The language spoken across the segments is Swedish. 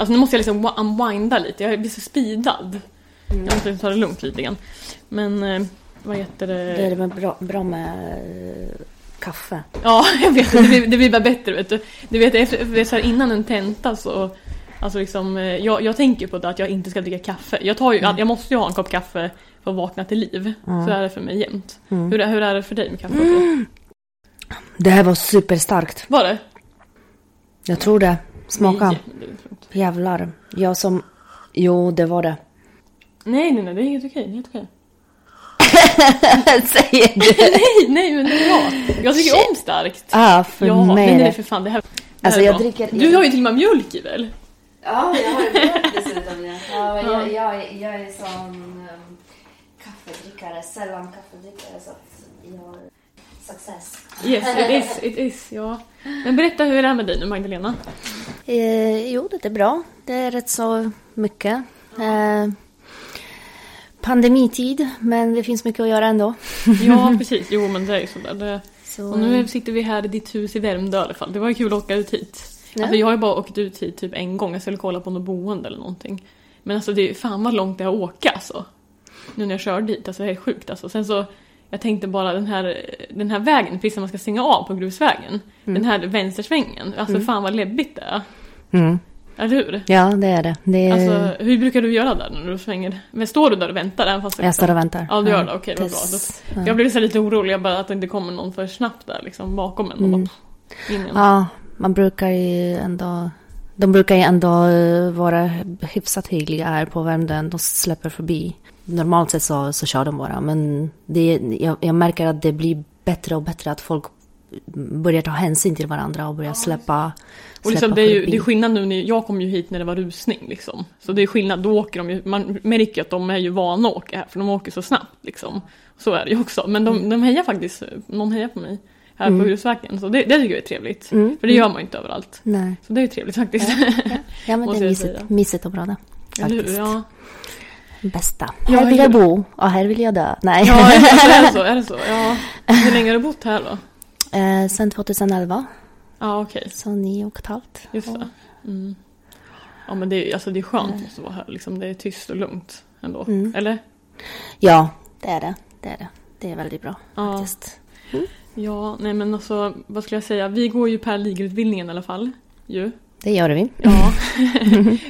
Alltså nu måste jag liksom unwinda lite, jag blir så speedad. Mm. Jag måste ta det lugnt lite grann. Men eh, vad heter det? Det är väl bra, bra med eh, kaffe. Ja, jag vet. Det blir, det blir bara bättre vet du. Du vet, efter, så här, innan en tenta så... Alltså liksom, eh, jag, jag tänker på det att jag inte ska dricka kaffe. Jag, tar ju, jag måste ju ha en kopp kaffe för att vakna till liv. Så är det för mig jämt. Mm. Hur, är- hur är det för dig med kaffe? Det här var superstarkt. Var det? Jag tror det. Smaka. Nej, det. Jävlar. Jag som... Jo, det var det. nej, nej, nej, det är helt okej. Det är helt okej. Säger du? nej, nej, men det är bra. Jag tycker om starkt. Ah, för Ja, mig det är det... för fan det här, det Alltså, här är jag bra. dricker- Du har ju till och med mjölk i väl? Ja, jag har mjölk dessutom. Ja, jag, jag, jag är sån um, kaffedrickare, sällan kaffedrickare så att jag... Success. Yes, it is, it is, ja. Men berätta hur det är med dig nu Magdalena. Eh, jo, det är bra. Det är rätt så mycket. Eh, pandemitid, men det finns mycket att göra ändå. Ja, precis. Jo, men det är ju sådär. Det... Så, Och nu sitter vi här i ditt hus i Värmdö i alla fall. Det var ju kul att åka ut hit. Ja. Alltså jag har ju bara åkt ut hit typ en gång. Jag skulle kolla på något boende eller någonting. Men alltså det är fan vad långt det är att åka alltså. Nu när jag kör dit. Alltså det är sjukt alltså. Sen så jag tänkte bara den här, den här vägen, precis när man ska stänga av på grusvägen. Den här vänstersvängen. Alltså fan vad läbbigt det är. mm. Eller hur? Ja, det är det. det är... Alltså hur brukar du göra där när du svänger? Men står du där och väntar? Även fast jag står och väntar. Ja, du gör det. Okej, vad bra. Jag blev så lite orolig jag bara att det inte kommer någon för snabbt där liksom bakom en. Igen. Ja, man brukar ju ändå... De brukar ju ändå eh, vara hyfsat hyggliga här på Värmdön. De släpper förbi. Normalt sett så, så kör de bara. Men det, jag, jag märker att det blir bättre och bättre att folk börjar ta hänsyn till varandra och börjar släppa, Och liksom, släppa det, är ju, det är skillnad nu när jag kom ju hit när det var rusning liksom. Så det är skillnad, då åker de ju, man märker att de är ju vana att åka här för de åker så snabbt liksom. Så är det ju också. Men de, Mm. de hejar faktiskt, någon hejar på mig här på grusvägen. Så det, det tycker jag är trevligt. Mm, För det gör man ju inte överallt. Nej. Så det är ju trevligt faktiskt. Ja, men det är mysigt, mysigt område. Faktiskt. Ja. Bästa. Ja, här vill jag bo och här vill jag dö. Nej. ja, är det så? Är det så? Ja. Hur länge har du bott här då? eh, sen 2011, Ja, okej. så nio och ett halvt. Just det. Mm. Ja men det är, alltså det är skönt att vara här liksom. Det är tyst och lugnt ändå. Mm. Eller? Ja, det är det. Det är det. Det är väldigt bra Ja. faktiskt. Ja, nej men alltså vad skulle jag säga? Vi går ju per ligautbildningen i alla fall. Ju. Det gör vi. Ja.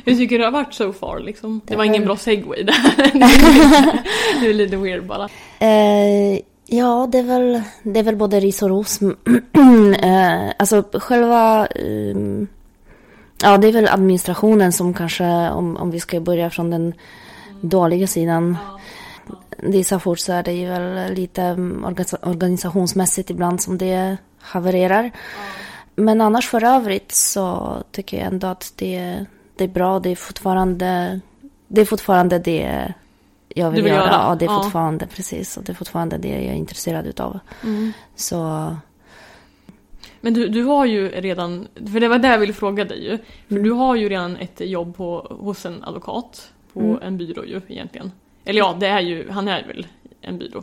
Hur tycker du det har varit so far liksom? Det var ingen bra segway där. det är lite weird bara. Eh, ja, det är, väl, det är väl både ris och ros. eh, alltså själva... ehm, ja, det är väl administrationen som kanske, om, om vi ska börja från den dåliga sidan. Det är så fort så är det ju väl lite mm, organisa- organisationsmässigt ibland som det havererar. Men annars för övrigt så tycker jag ändå att det, det är bra. Det är fortfarande det, är fortfarande det jag vill, vill göra. göra, Och det är ja. fortfarande precis. Och det är fortfarande det jag är intresserad utav. Mm. Så Men du, du har ju redan, för det var det jag ville fråga dig ju. För du har ju redan ett jobb på, hos en advokat på en byrå ju egentligen. Eller ja, det är ju, han är väl en byrå.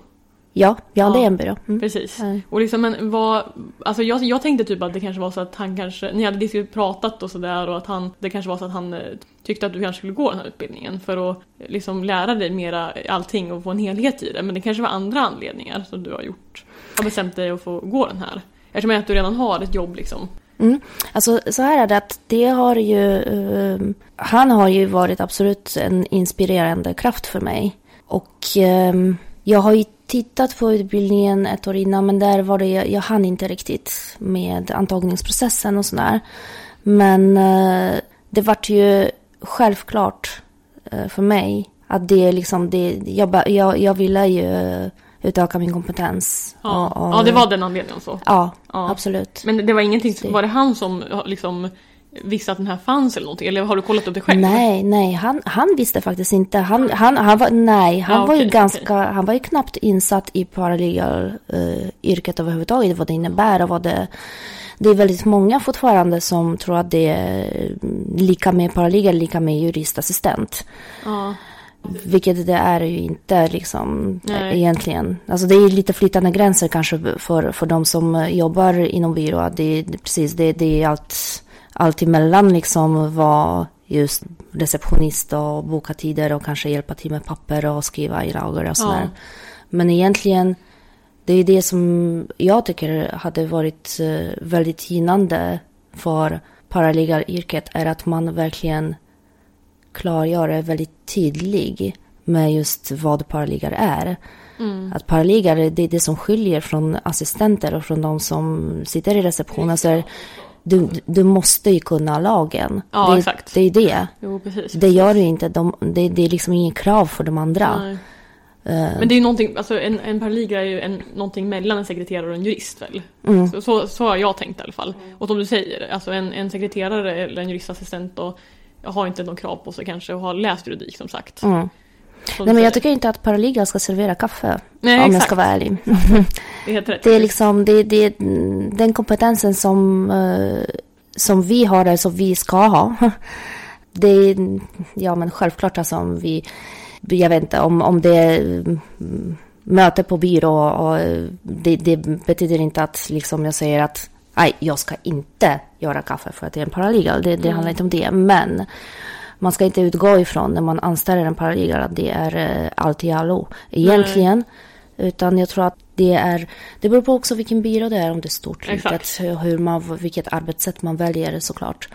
Ja, ja, det är en byrå. Mm. Precis. Ja. Och liksom, men vad, alltså jag, jag tänkte typ att det kanske var så att han kanske, ni hade pratat och sådär och att han, det kanske var så att han eh, tyckte att du kanske skulle gå den här utbildningen för att eh, liksom lära dig mera allting och få en helhet i det. Men det kanske var andra anledningar som du har gjort, har bestämt dig att få gå den här. Eftersom att du redan har ett jobb liksom. Mm. Alltså så här är det att det har ju... ehm, han har ju varit absolut en inspirerande kraft för mig. Och ehm, jag har ju tittat på utbildningen ett år innan men där var det, jag hann inte riktigt med antagningsprocessen och sådär. Men eh, det vart ju självklart eh, för mig att det liksom, det, jag, jag, jag ville ju utöka min kompetens. Ja, Och- och- ja det var den anledningen så. Ja, Ja. absolut. Men det var ingenting, var det han som liksom visste att den här fanns eller någonting? Eller har du kollat upp det själv? Nej, nej, han, han visste faktiskt inte. Han, han, han var, nej, han Ja, var ju okej, ganska, han var ju knappt insatt i paralegal-yrket överhuvudtaget, vad det innebär och vad det... Det är väldigt många fortfarande som tror att det är lika med paralegal, lika med juristassistent. Ja. Vilket det är ju inte liksom Nej. egentligen. Alltså det är lite flytande gränser kanske för, för de som jobbar inom byrå. Det är det- precis, det, det är allt, allt emellan liksom vad just receptionist och boka tider och kanske hjälpa till med papper och skriva i lager och sådär. Ja. Men egentligen, det är det som jag tycker hade varit eh, väldigt gynnande för paralegalyrket är att man verkligen klargör är väldigt tydlig med just vad paralegal är. Mm. Att paralegal, det är det som skiljer från assistenter och från de som sitter i receptionen. Så är, du, du måste ju kunna lagen. Ja, det, exakt. det är det. Jo, precis. Det gör du inte. De, det, det är liksom ingen krav för de andra. Nej. Eh, Men det är ju någonting, alltså en, en paralegal är ju en, någonting mellan en sekreterare och en jurist väl? Mm. Så, så, så har jag tänkt i alla fall. Och som du säger, alltså en, en sekreterare eller en juristassistent och har inte någon krav på sig kanske och har läst juridik som sagt. Mm. Nej, men jag tycker inte att paralegal ska servera kaffe. Nej, om jag exakt. ska vara ärlig. Det är liksom det, det, den kompetensen som, eh, som vi har, eller som vi ska ha. Det är, ja men självklart alltså om vi, jag vet inte, om, om det är mm, möte på byrå och det, det betyder inte att liksom jag säger att nej, jag ska inte göra kaffe för att det är en paralegal. Det, det handlar inte om det. Men man ska inte utgå ifrån när man anställer en paralegal att det är eh, allt i allo. Egentligen. Utan jag tror att det är, det beror på också vilken byrå det är, om det är stort, litet, hur- hur man, vilket arbetssätt man väljer såklart.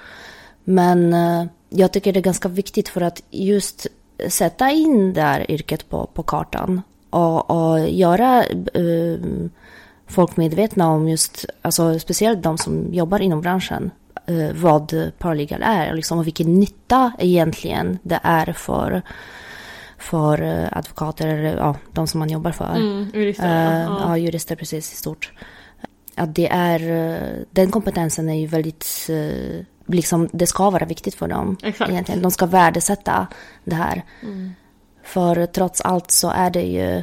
Men eh, jag tycker det är ganska viktigt för att just sätta in det här yrket på, på kartan och, och göra eh, folk medvetna om just, alltså speciellt de som jobbar inom branschen, eh, vad paralegal är liksom, och vilken nytta egentligen det är för, för eh, advokater eller ja, de som man jobbar för. Mm, jurister, Eh, ja. ja, jurister precis i stort. Att det är, eh, den kompetensen är ju väldigt, liksom det ska vara viktigt för dem. Exakt. Egentligen. De ska värdesätta det här. Mm. För trots allt så är det ju,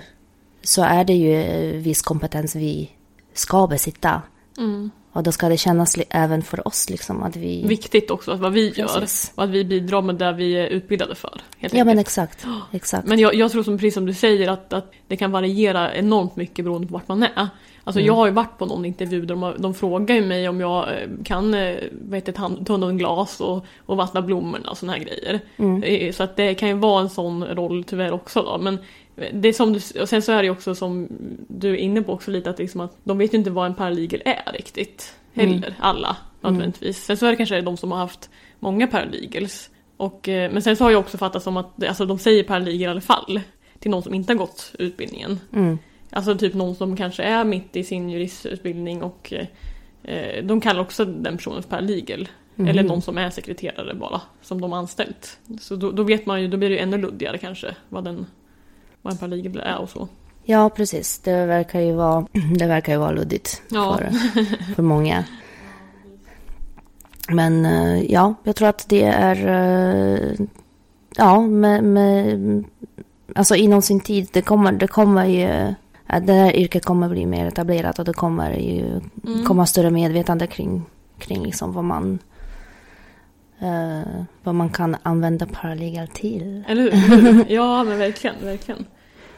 så är det ju viss kompetens vi ska besitta. Mm. Och då ska det kännas även för oss liksom att vi... Viktigt också att vad vi gör Precis. och att vi bidrar med det vi är utbildade för. Ja men enkelt. exakt, exakt. Men jag, jag tror som precis som du säger att, att det kan variera enormt mycket beroende på vart man är. Alltså jag har ju varit på någon intervju där de, de frågar ju mig om jag eh, kan eh, hand- ta någon glas och, och vattna blommorna och såna här grejer. Eh, Så att det kan ju vara en sån roll tyvärr också då. Men det är som du, och sen så är det ju också som du är inne på också lite att, liksom att de vet ju inte vad en paralegal är riktigt. Heller, alla nödvändigtvis. Sen så är det kanske de som har haft många paralegals. Och, men sen så har jag också fattat som att alltså, de säger paralegal i alla fall till någon som inte har gått utbildningen. Mm. Alltså typ någon som kanske är mitt i sin juristutbildning och eh, de kallar också den personen för paralegal. Eller någon som är sekreterare bara, som de har anställt. Så då, då vet man ju, då blir det ju ännu luddigare kanske vad, den, vad en paralegal är och så. Ja precis, det verkar ju vara, det verkar ju vara luddigt Ja. för, för många. Men eh, ja, jag tror att det är... eh, Ja, med, med, alltså inom sin tid, det kommer, det kommer ju... att Det här yrket kommer bli mer etablerat och det kommer ju komma större medvetande kring, kring liksom vad man... eh, vad man kan använda paralegal till. Eller hur? Eller hur? Ja, men verkligen, verkligen.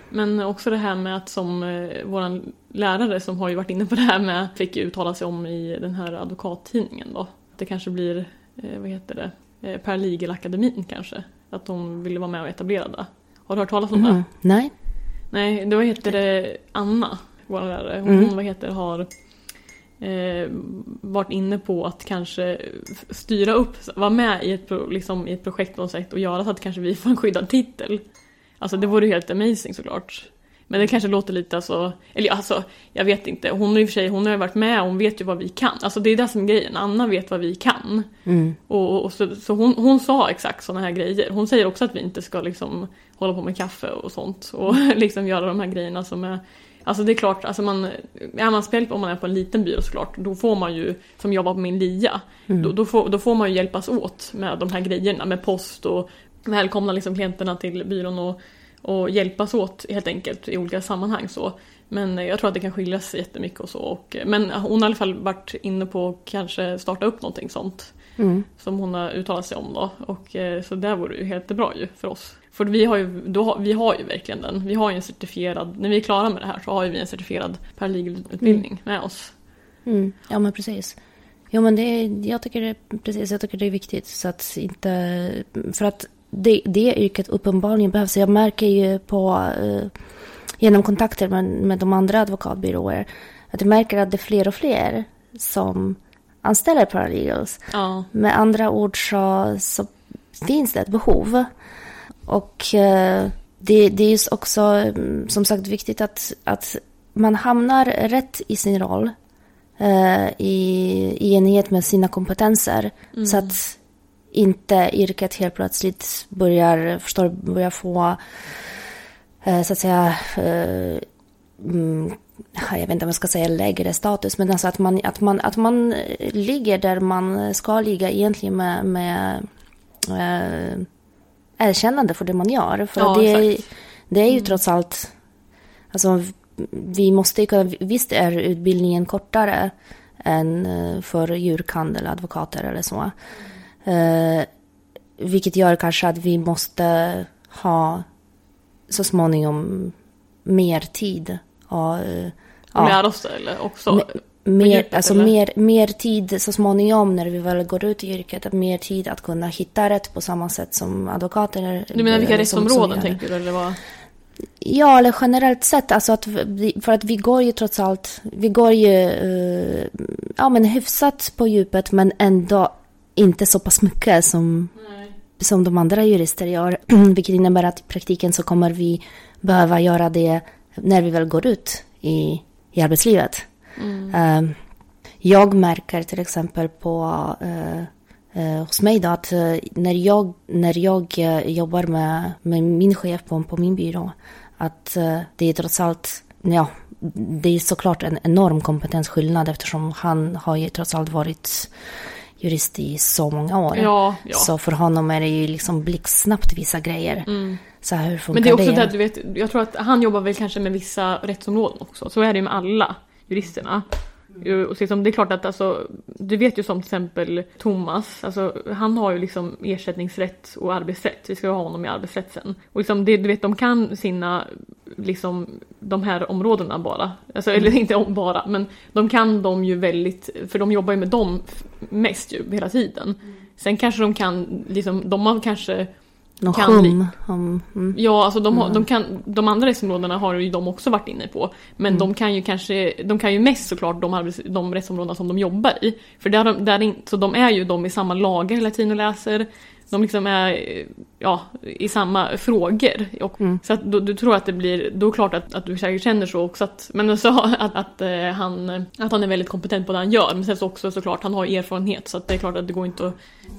Men också det här med att som eh, våran lärare som har ju varit inne på det här med fick uttala sig om i den här advokattidningen då. Det kanske blir, eh, vad heter det, eh, Paralegalakademin kanske. Att de ville vara med och etablera det. Har du hört talas om det? Mm. Nej? Nej, då heter det Anna, vår lärare. Hon Mm. vad heter, har eh, varit inne på att kanske styra upp, vara med i ett, liksom, i ett projekt på något sätt och göra så att kanske vi får en skyddad titel. Alltså det vore ju helt amazing såklart. Men det kanske låter lite alltså, eller alltså, jag vet inte. Hon i och för sig, hon har ju varit med och hon vet ju vad vi kan. Alltså det är det som är grejen, Anna vet vad vi kan. Mm. Och, och, och så, så hon, hon sa exakt sådana här grejer. Hon säger också att vi inte ska liksom hålla på med kaffe och sånt. Och liksom göra de här grejerna som är... Alltså det är klart, alltså man, är man spjälp om man är på en liten byrå såklart, då får man ju, som jobbar på min LIA, då, då, får, då får man ju hjälpas åt med de här grejerna, med post och välkomna liksom klienterna till byrån och, och hjälpas åt helt enkelt i olika sammanhang så. Men jag tror att det kan skilja sig jättemycket och så. Och, men hon har i alla fall varit inne på att kanske starta upp någonting sånt Mm. som hon har uttalat sig om då. Och, så där vore det ju helt bra ju för oss. För vi har ju, då, vi har ju verkligen den. Vi har ju en certifierad, när vi är klara med det här så har ju vi en certifierad paralegalutbildning med oss. Mm. Ja men precis. Jo, men det, är- jag tycker det, precis, jag tycker det är viktigt. Så att inte, för att det, det yrket uppenbarligen behövs. Jag märker ju på, eh, genom kontakter med, med de andra advokatbyråer, att jag märker att det är fler och fler som anställer paralegals. Ja. Med andra ord så, så finns det ett behov. Och eh, det, det är också mm, som sagt viktigt att, att man hamnar rätt i sin roll. Eh, i, I enlighet med sina kompetenser. Så att inte yrket helt plötsligt börjar, förstår, börjar få eh, så att säga mm, jag vet inte om jag ska säga lägre status, men alltså att man, att man, att man ligger där man ska ligga egentligen med, med erkännande för det man gör. För Ja, det, är, det är ju trots allt, alltså vi måste ju kunna, visst är utbildningen kortare än eh, för djurkandel, advokater eller så. Eh, vilket gör kanske att vi måste ha så småningom mer tid. Och, eh, Och lära oss eller också? Mer, alltså eller? mer, mer tid så småningom när vi väl går ut i yrket. Mer tid att kunna hitta rätt på samma sätt som advokater. Du menar vilka rättsområden tänker du? Eller vad? Ja, eller generellt sett. Alltså att vi, för att vi går ju trots allt, vi går ju eh, ja, men hyfsat på djupet men ändå inte så pass mycket som, som de andra jurister gör. Vilket innebär att i praktiken så kommer vi behöva göra det när vi väl går ut i, i arbetslivet. Eh, jag märker till exempel på eh, eh, hos mig då att eh, när jag, när jag jobbar med, med min chef på, på min byrå att det är trots allt, ja, det är såklart en enorm kompetensskillnad eftersom han har ju trots allt varit jurist i så många år. Ja, ja. Så för honom är det ju liksom blixtsnabbt vissa grejer. Så här, hur funkar Men det är också det? det att du vet, jag tror att han jobbar väl kanske med vissa rättsområden också. Så är det ju med alla juristerna. Ju, Och liksom, det är klart att alltså, du vet ju som till exempel Thomas, alltså, han har ju liksom ersättningsrätt och arbetsrätt. Vi ska ha honom i arbetsrätt sen. Och liksom, det, du vet, de kan sina, liksom, de här områdena bara. Alltså, Eller inte om bara, men de kan dem ju väldigt, för de jobbar ju med dem mest ju hela tiden. Sen kanske de kan, liksom, de har kanske Någon kan hum om... Mm. Ja, alltså de, har, de, kan, de andra rättsområdena har ju de också varit inne på. Men de kan ju kanske, de kan ju mest såklart de, arbets, de rättsområdena som de jobbar i. För där, där, så de är ju de i samma lager hela tiden och läser. De liksom är ja, i samma frågor. Och, Så att då, du tror att det blir, då är det klart att, att du säkert känner så också. Att, men så att, att, eh, han, att han är väldigt kompetent på det han gör. Men sen så också såklart, han har erfarenhet. Så att det är klart att det går inte att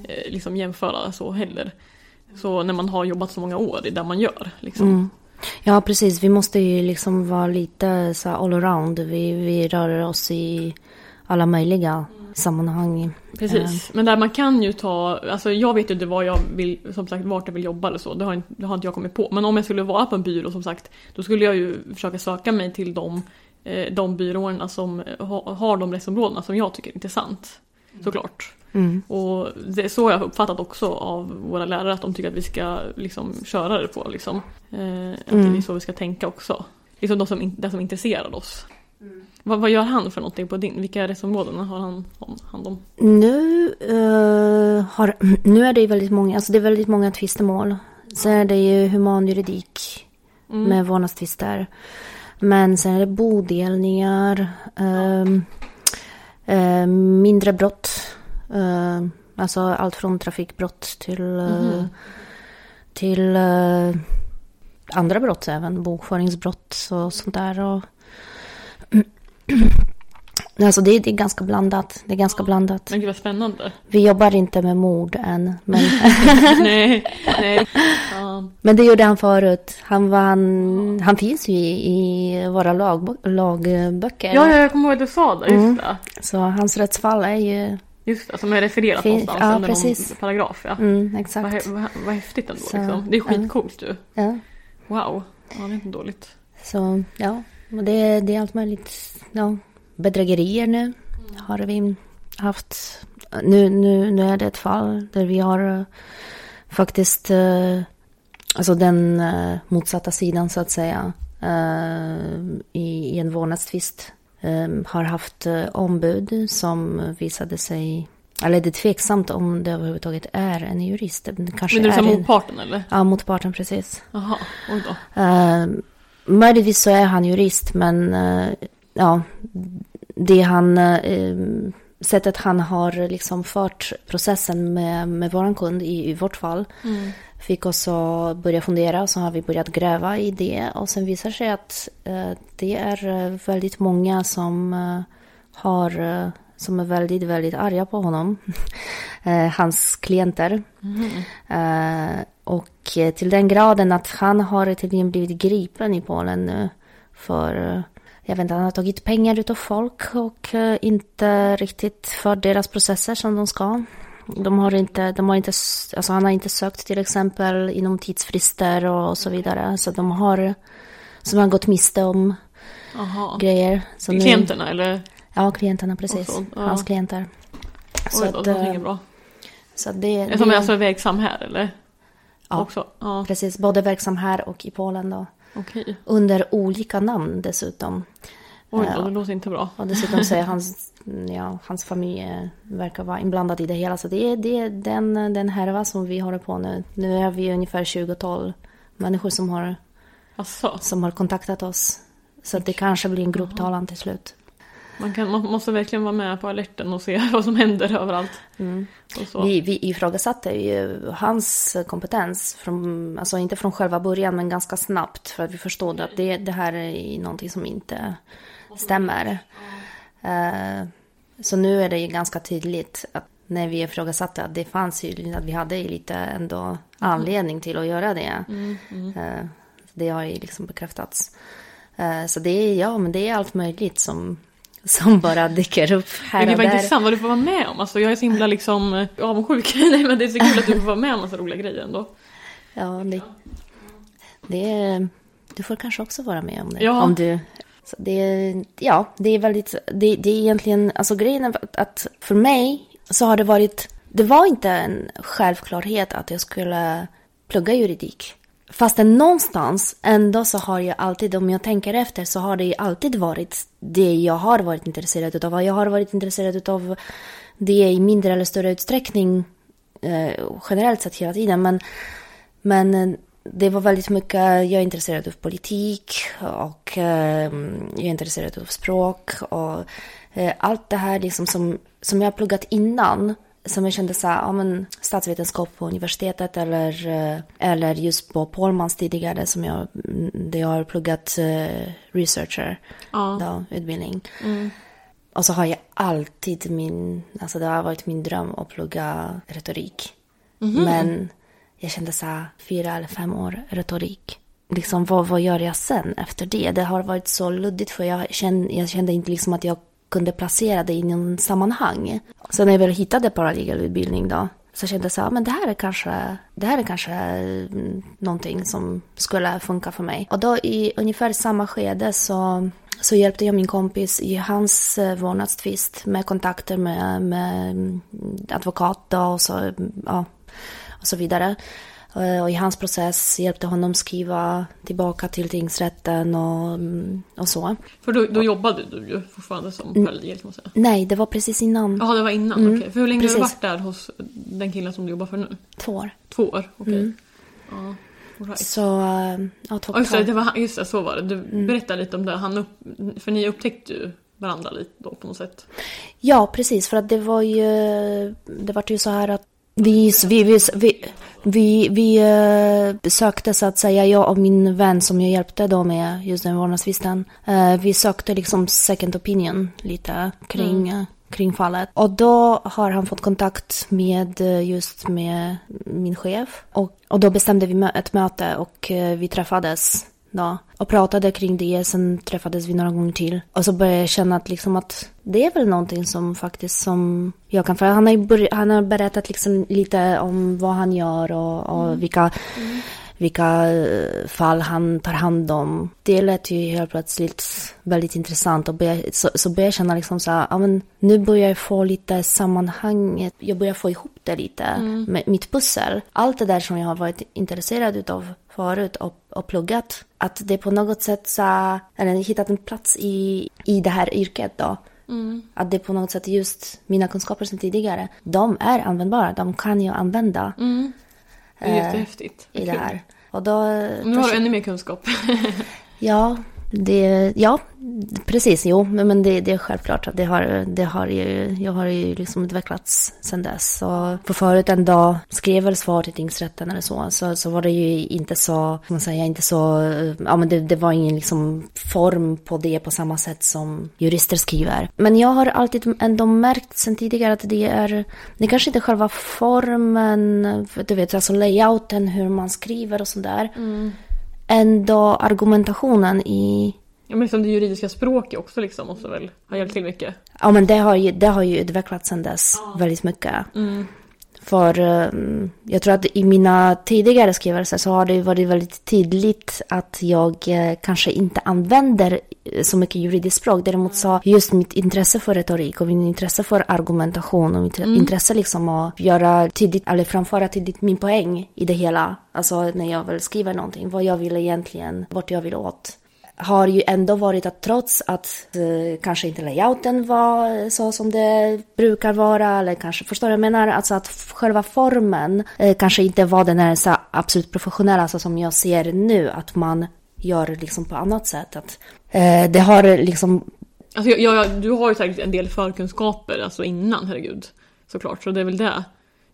eh, liksom jämföra så heller. Så när man har jobbat så många år i det man gör. Liksom. Mm. Ja, precis. Vi måste ju liksom vara lite så här all around. Vi, vi rör oss i alla möjliga sammanhang. Precis, men där man kan ju ta, alltså jag vet ju inte vad jag vill, som sagt vart jag vill jobba eller så, det har, inte, det har inte jag kommit på. Men om jag skulle vara på en byrå som sagt, då skulle jag ju försöka söka mig till de, eh, de byråerna som ha, har de rättsområdena som jag tycker är intressant. Såklart. Mm. Och det är så jag har uppfattat också av våra lärare, att de tycker att vi ska liksom köra det på liksom. Eh, att det är så vi ska tänka också. Liksom de som, det som intresserar oss. Vad, vad gör han för någonting på din? Vilka rättsområden har han hand om? Nu, eh, har, nu är det väldigt många, alltså det är väldigt många tvistemål. Sen är det ju humanjuridik med vårdnadstvister. Men sen är det bodelningar, ehm, eh, mindre brott. Eh, alltså allt från trafikbrott till, eh, till eh, andra brott även. Bokföringsbrott och sånt där. Och, alltså det, är- det är ganska blandat. Det är ganska blandat. Men gud vad spännande. Vi jobbar inte med mord än. Men, nej, nej. Ja. men det gjorde han förut. Han, var, han, han finns ju i, i våra lag, lagböcker. ja, jag kommer ihåg att du sa det. Just det. Så hans rättsfall är ju... Just det, som är refererat Fin- någonstans ja, under precis. någon paragraf. Ja. Mm, Vad, exakt. hä- vad, vad häftigt ändå. Så, liksom. Det är ja. skitcoolt ju. Ja. Wow. Ja, det är inte dåligt. Så ja, och det, det är allt möjligt. Ja, bedrägerier nu har vi haft. Nu, nu, nu är det ett fall där vi har eh, faktiskt, eh, alltså den eh, motsatta sidan så att säga, i, i en vårdnadstvist har haft uh, ombud som visade sig eller det är tveksamt om det överhuvudtaget är en jurist. Det kanske Men du är motparten eller? Ja, motparten precis. Jaha, oj då. Uh, möjligtvis så är han jurist men uh, ja, det han, uh, sättet han har liksom fört processen med, med våran kund i, i vårt fall mm. Fick oss att börja fundera och så har vi börjat gräva i det och sen visar sig att uh, det är väldigt många som har som är väldigt, väldigt arga på honom. Eh, hans klienter. Mm. och till den graden att han har tydligen blivit gripen i Polen nu. För, jag vet inte, han har tagit pengar utav folk och inte riktigt för deras processer som de ska. De har inte, de har inte, alltså han har inte sökt till exempel inom tidsfrister och så vidare. Så de har, som har gått miste om Aha. grejer. Så Klienterna nu, eller? Ja, klienterna precis. Så, ja. Hans klienter. Så Oj, att, det är bra. Så det, det... Som är alltså verksam här eller? Ja, Också. ja, precis. Både verksam här och i Polen då. Okej. Under olika namn dessutom. Oj, då, det låter inte bra. Och dessutom så är hans, ja, hans familj eh, verkar vara inblandad i det hela. Så det är, det är den, den härva som vi håller på nu. Nu är vi ungefär 20-12 människor som har, Asså. som har kontaktat oss. Så det kanske blir en grupptalan till slut. Man, kan, man måste verkligen vara med på alerten och se vad som händer överallt. Mm. Vi, vi ifrågasatte ju hans kompetens, från, alltså inte från själva början men ganska snabbt för att vi förstod att det, det här är någonting som inte stämmer. Uh, så nu är det ju ganska tydligt att när vi ifrågasatte att det fanns ju, att vi hade lite ändå anledning till att göra det. Mm, mm. Uh, det har ju liksom bekräftats. Uh, så det är, ja men det är allt möjligt som som bara dyker upp här och där. Det var intressant vad du får vara med om. Alltså, jag är så himla liksom eh, avundsjuk. Nej men det är så kul att du får vara med om massa roliga grejer ändå. Ja, det, det, du får kanske också vara med om det. Ja. Om du, så det, ja, det är väldigt, det, det är egentligen, alltså grejen är att för mig så har det varit, det var inte en självklarhet att jag skulle plugga juridik. Fastän någonstans ändå så har jag alltid, om jag tänker efter, så har det alltid varit det jag har varit intresserad av. Jag har varit intresserad av det i mindre eller större utsträckning eh, generellt sett hela tiden. Men, men eh, det var väldigt mycket, jag är intresserad av politik och eh, jag är intresserad av språk och eh, allt det här liksom som, som jag har pluggat innan som jag kände så här, ja men statsvetenskap på universitetet eller, eh, eller just på Polmans tidigare som jag, där jag har pluggat uh, researcher, ja. då, utbildning. Mm. Och så har jag alltid min, alltså det har varit min dröm att plugga retorik. Mm -hmm. Men jag kände så här, fyra eller fem år retorik. Liksom vad, vad gör jag sen efter det? Det har varit så luddigt för jag kände, jag kände inte liksom att jag kunde placera det i någon sammanhang. Så när jag väl hittade paralegalutbildning då så kände jag så här, men det här är kanske, det här är kanske mm, någonting som skulle funka för mig. Och då i ungefär samma skede så, så hjälpte jag min kompis i hans eh, vårdnadstvist med kontakter med, med mm, advokat då och så, mm, ja, och så vidare. Eh, och i hans process hjälpte honom skriva tillbaka till tingsrätten och, mm, och så. För då, då jobbade du ju fortfarande som paralegal kan man säga. Nej, det var precis innan. Jaha, det var innan, mm. okej. Okay. För hur länge precis. har du varit där hos den killen som du jobbar för nu? Två år. Två år, okej. Okay. Mm. Ja. Right. Så, eh, ja, topp just, det, det var, just det, så var det. Du mm. berättade lite om det. Han upp, för ni upptäckte ju varandra lite då på något sätt. Ja, precis. För att det var ju, det var ju så här att vi, vi, vi, vi, vi, vi uh, sökte så att säga, jag och min vän som jag hjälpte då med just den vårdnadstvisten. Uh, vi sökte liksom second opinion lite kring, mm. uh, kring fallet. Och då har han fått kontakt med just med min chef. Och, och då bestämde vi ett möte och vi träffades då och pratade kring det. Sen träffades vi några gånger till. Och så började jag känna att, liksom att det är väl någonting som faktiskt som jag kan... För han har, börjat, han har berättat liksom lite om vad han gör och, och mm. vilka... Mm. vilka eh, fall han tar hand om. Det lät ju helt plötsligt väldigt intressant och började, så, så började jag känna liksom så här, ja men nu börjar jag få lite sammanhanget, jag börjar få ihop det lite Mm. med mitt pussel. Allt det där som jag har varit intresserad utav förut och, och pluggat, att det på något sätt så, eller hittat en plats i, i det här yrket då. Mm. Att det på något sätt just mina kunskaper som tidigare, de är användbara, de kan jag använda Mm. Det är Eh, jättehäftigt. i det här. Och då... Nu har du ännu mer kunskap. Ja, det, ja, precis. Jo, men, det, det är självklart att det har, det har ju, jag har ju liksom utvecklats sedan dess. Så för förut en dag skrev väl svar till tingsrätten eller så, så, så var det ju inte så, man säga, inte så, ja men det, det var ingen liksom form på det på samma sätt som jurister skriver. Men jag har alltid ändå märkt sedan tidigare att det är, det kanske inte är själva formen, du vet, alltså layouten, hur man skriver och sådär. Mm. Ändå argumentationen i Ja, men liksom det juridiska språket också liksom måste väl ha hjälpt till mycket. Ja men det har ju, det har ju utvecklats sedan dess väldigt mycket. För um, jag tror att i mina tidigare skrivelser så har det varit väldigt tydligt att jag eh, kanske inte använder eh, så mycket juridiskt språk. Däremot så just mitt intresse för retorik och min intresse för argumentation och mitt intresse liksom att göra tydligt, eller framföra tydligt min poäng i det hela. Alltså när jag väl skriver någonting, vad jag vill egentligen, vart jag vill åt har ju ändå varit att trots att eh, kanske inte layouten var eh, så som det brukar vara, eller kanske, förstår du vad jag menar? Alltså att själva formen eh, kanske inte var den här så absolut professionella, så som jag ser nu, att man gör liksom på annat sätt. Att, eh, det har liksom, Alltså, jag, jag, du har ju säkert en del förkunskaper alltså innan, herregud. Såklart, så det är väl det.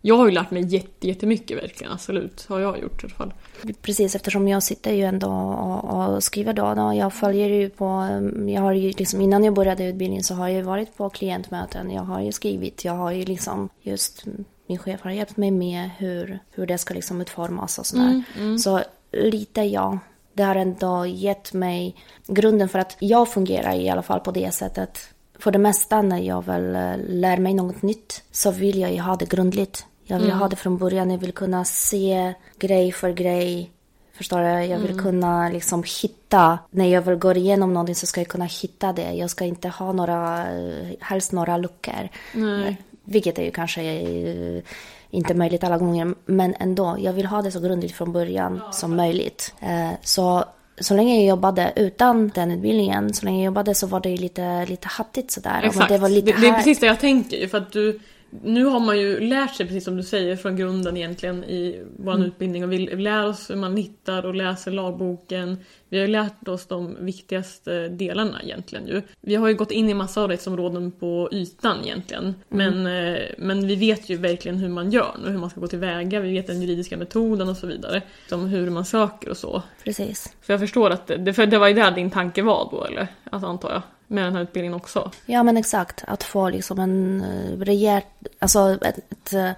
Jag har ju lärt mig jätte, jättemycket verkligen, absolut. Har jag gjort i alla fall. precis eftersom jag sitter ju ändå och, och skriver då, då, jag följer ju på, eh, jag har ju liksom innan jag började utbildningen så har jag ju varit på klientmöten, jag har ju skrivit, jag har ju liksom just min chef har hjälpt mig med hur, hur det ska liksom utformas och sådär. Så lite ja, det har ändå gett mig grunden för att jag fungerar i alla fall på det sättet. För det mesta när jag väl eh, lär mig något nytt så vill jag ju ha det grundligt. Jag vill ha det från början, jag vill kunna se grej för grej. Förstår du? Jag vill kunna liksom hitta, när jag väl går igenom någonting så ska jag kunna hitta det. Jag ska inte ha några, eh, helst några luckor. Nej. Vilket är ju kanske eh, inte möjligt alla gånger, men ändå. Jag vill ha det så grundligt från början som möjligt. Eh, Så, så länge jag jobbade utan den utbildningen, så länge jag jobbade så var det ju lite, lite hattigt sådär. Ja, Exakt. Det, var lite det, det är precis det jag tänker ju, för att du nu har man ju lärt sig, precis som du säger, från grunden egentligen i vår Mm. utbildning och vi lär oss hur man hittar och läser lagboken. Vi har ju lärt oss de viktigaste delarna egentligen ju. Vi har ju gått in i massa av rättsområden på ytan egentligen. Mm. Men, eh, men vi vet ju verkligen hur man gör och hur man ska gå tillväga. Vi vet den juridiska metoden och så vidare. Som hur man söker och så. Precis. Så jag förstår att det, för det var ju där din tanke var då eller? Alltså antar jag. Med den här utbildningen också. Ja men exakt, att få liksom en uh, rejäl, alltså ett, ett, eh,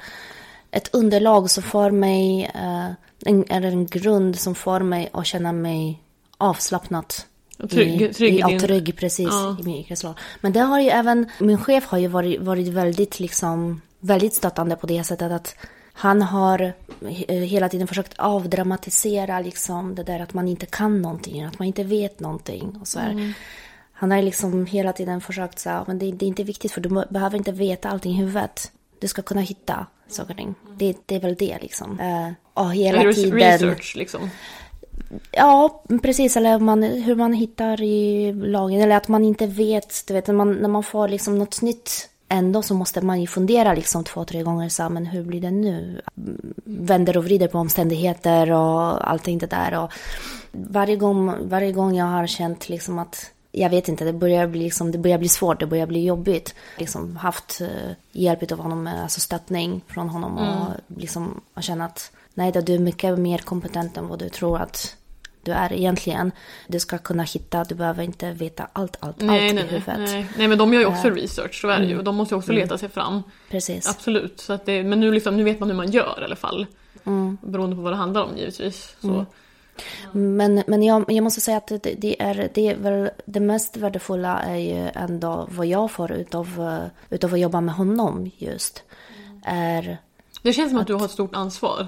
ett underlag som får mig, eh, en, en grund som får mig att känna mig avslappnat. Och trygg- i, trygg i din- trygg precis Ja. i min yrkesroll. Men det har ju även, min chef har ju varit, varit väldigt liksom, väldigt stöttande på det sättet att han har eh, hela tiden försökt avdramatisera liksom det där att man inte kan någonting, att man inte vet någonting och så här. Han har liksom hela tiden försökt säga, men det, det är inte viktigt för du be- behöver inte veta allting i huvudet. Du ska kunna hitta saker och ting. Det, det är väl det liksom. Uh, och hela tiden... research liksom. Ja, precis. Eller man, hur man hittar i lagen. Eller att man inte vet. Du vet, när man, när man får liksom något nytt. Ändå så måste man ju fundera liksom två, tre gånger. Så, men hur blir det nu? Vänder och vrider på omständigheter och allting det där. Och varje, gång, varje gång jag har känt liksom att jag vet inte, det börjar bli, liksom, det börjar bli svårt, det börjar bli jobbigt. Liksom haft eh, hjälp av honom, eh, alltså stöttning från honom och liksom har känt att nej, då, du är mycket mer kompetent än vad du tror att du är egentligen. Du ska kunna hitta, du behöver inte veta allt, allt, Nej, allt nej, i huvudet. nej. nej, men de gör ju också research, så är det ju. Och de måste ju också Mm. leta sig fram. Precis. Absolut. Så att det, men nu, liksom, nu vet man hur man gör i alla fall. Mm. Beroende på vad det handlar om givetvis. Så. Men, men jag, jag måste säga att det, det, är, det är väl det mest värdefulla är ju ändå vad jag får utav, eh, utav att jobba med honom just. Är Det känns som att du har ett stort ansvar.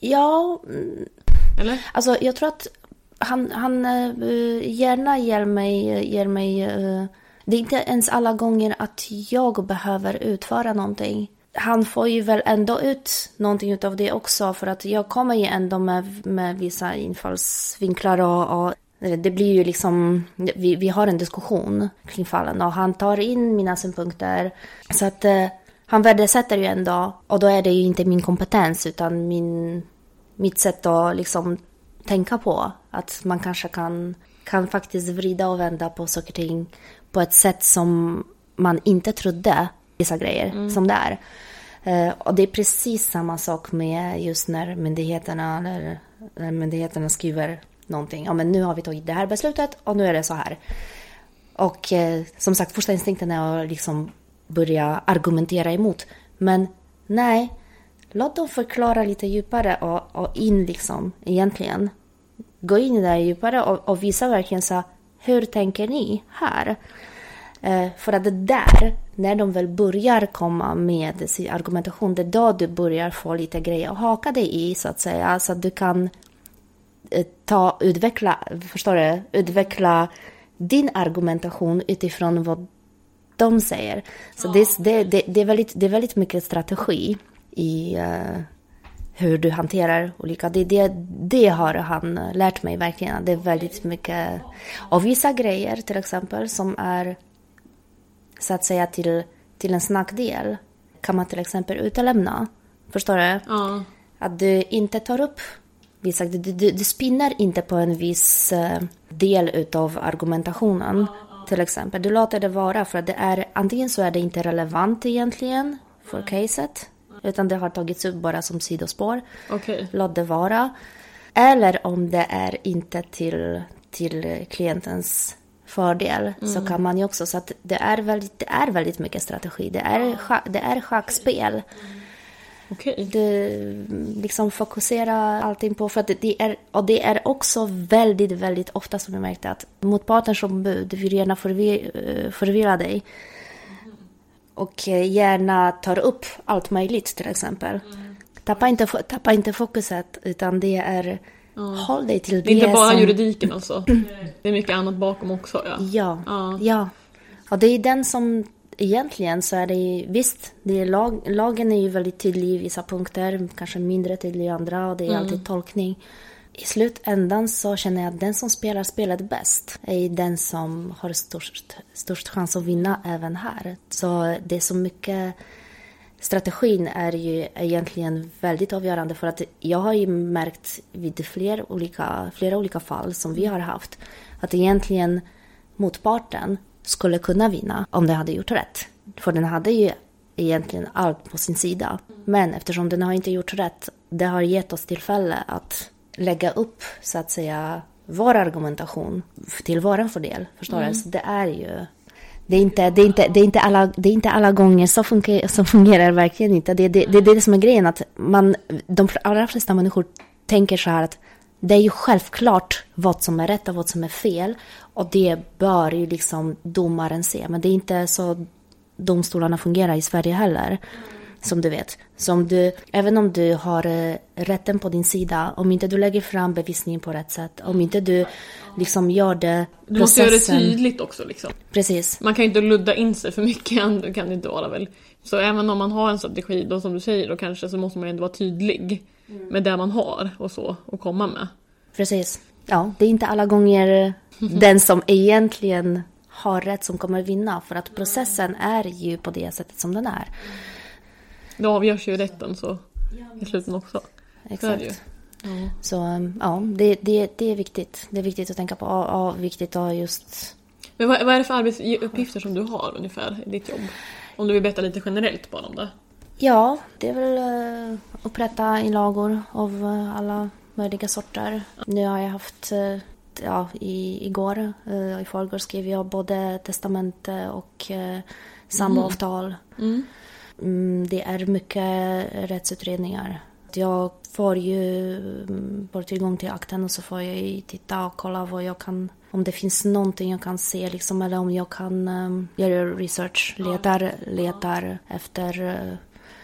Ja, mm, Eller? Alltså jag tror att han, han uh, gärna ger mig, ger mig uh, det är inte ens alla gånger att jag behöver utföra någonting. Han får ju väl ändå ut någonting av det också för att jag kommer ju ändå med, med vissa infallsvinklar och, och det blir ju liksom, vi, vi har en diskussion kring fallen och han tar in mina synpunkter. Så att uh, han värdesätter ju ändå, och då är det ju inte min kompetens utan min, mitt sätt att liksom tänka på. Att man kanske kan, kan faktiskt vrida och vända på saker och ting på ett sätt som man inte trodde vissa grejer mm. som det är. Eh, och det är precis samma sak med just när myndigheterna, eller, när myndigheterna skriver någonting. Ja, men nu har vi tagit det här beslutet och nu är det så här. Och eh, som sagt, första instinkten är att liksom börja argumentera emot. Men nej, låt dem förklara lite djupare och, och in liksom egentligen. Gå in där djupare och, och visa verkligen så hur tänker ni här? Eh, för att det där, när de väl börjar komma med sin argumentation, det är då du börjar få lite grejer att haka dig i så att säga. Så att du kan eh, ta, utveckla, förstår du, utveckla din argumentation utifrån vad de säger. Så det, det, det, det, är väldigt, det är väldigt mycket strategi i uh, hur du hanterar olika... Det, det, det har han lärt mig verkligen. Det är väldigt mycket... Och vissa grejer till exempel som är så att säga till, till en snackdel kan man till exempel utelämna. Förstår du? Ja. Att du inte tar upp vissa... Du, du, du spinner inte på en viss uh, del utav argumentationen. Till exempel. Du låter det vara för att det är antingen så är det inte relevant egentligen för caset. Utan det har tagits upp bara som sidospår. Okay. Låt det vara. Eller om det är inte till, till klientens fördel mm. så kan man ju också, så att det är väldigt, det är väldigt mycket strategi. Det är, det är schackspel. Mm. Okay. Du liksom fokuserar allting på, för att det är, och det är också väldigt, väldigt ofta som jag märkte att motpartens ombud vill gärna förvir, eh, förvirra dig. Och gärna tar upp allt möjligt till exempel. Mm. Tappa, inte, tappa inte fokuset utan det är Mm. Håll dig till det Det är inte bara som... juridiken alltså. Det är mycket annat bakom också. Ja. Ja, ja. ja. Och det är den som egentligen så är det visst, det är lag, lagen är ju väldigt tydlig i vissa punkter, kanske mindre tydlig i andra och det är mm. alltid tolkning. I slutändan så känner jag att den som spelar spelet bäst är den som har störst, störst chans att vinna även här. Så det är så mycket strategin är ju egentligen väldigt avgörande för att jag har ju märkt vid fler olika, flera olika fall som vi har haft att egentligen motparten skulle kunna vinna om den hade gjort rätt. För den hade ju egentligen allt på sin sida. Men eftersom den har inte gjort rätt, det har gett oss tillfälle att lägga upp, så att säga, vår argumentation till vår fördel. Förstår mm. du? Så det är ju... Det är, inte, det, är inte, det, är inte alla, det är inte alla gånger så fungerar, så fungerar verkligen inte. Det, det, det, det är det som är grejen, att man, de allra flesta människor tänker så här att det är ju självklart vad som är rätt och vad som är fel. Och det bör ju liksom domaren se. Men det är inte så domstolarna fungerar i Sverige heller. Som du vet. Som du, även om du har eh, rätten på din sida, om inte du lägger fram bevisningen på rätt sätt, om inte du liksom gör det... Du måste göra det tydligt också liksom. Precis. Man kan ju inte ludda in sig för mycket, kan det inte vara väl. Så även om man har en strategi, då som du säger, då kanske så måste man ändå vara tydlig mm. med det man har och så, och komma med. Precis. Ja, det är inte alla gånger den som egentligen har rätt som kommer vinna. För att processen är ju på det sättet som den är. Då avgörs ju rätten så i slutändan också. Exakt. Så, ja. så ja, det, det, det är viktigt. Det är viktigt att tänka på. Och, och viktigt att just... Men vad, vad är det för arbetsuppgifter som du har ungefär i ditt jobb? Om du vill berätta lite generellt bara om det. Ja, det är väl uh, upprätta inlagor av uh, alla möjliga sorter. Nu har jag haft, uh, ja, i, igår, i förrgår skrev jag både testamente och uh, samboavtal. Mm. Mm, det är mycket rättsutredningar. Jag får ju mm, bara tillgång till akten och så får jag titta och kolla vad jag kan, om det finns någonting jag kan se liksom, eller om jag kan um, göra research, letar, letar efter uh,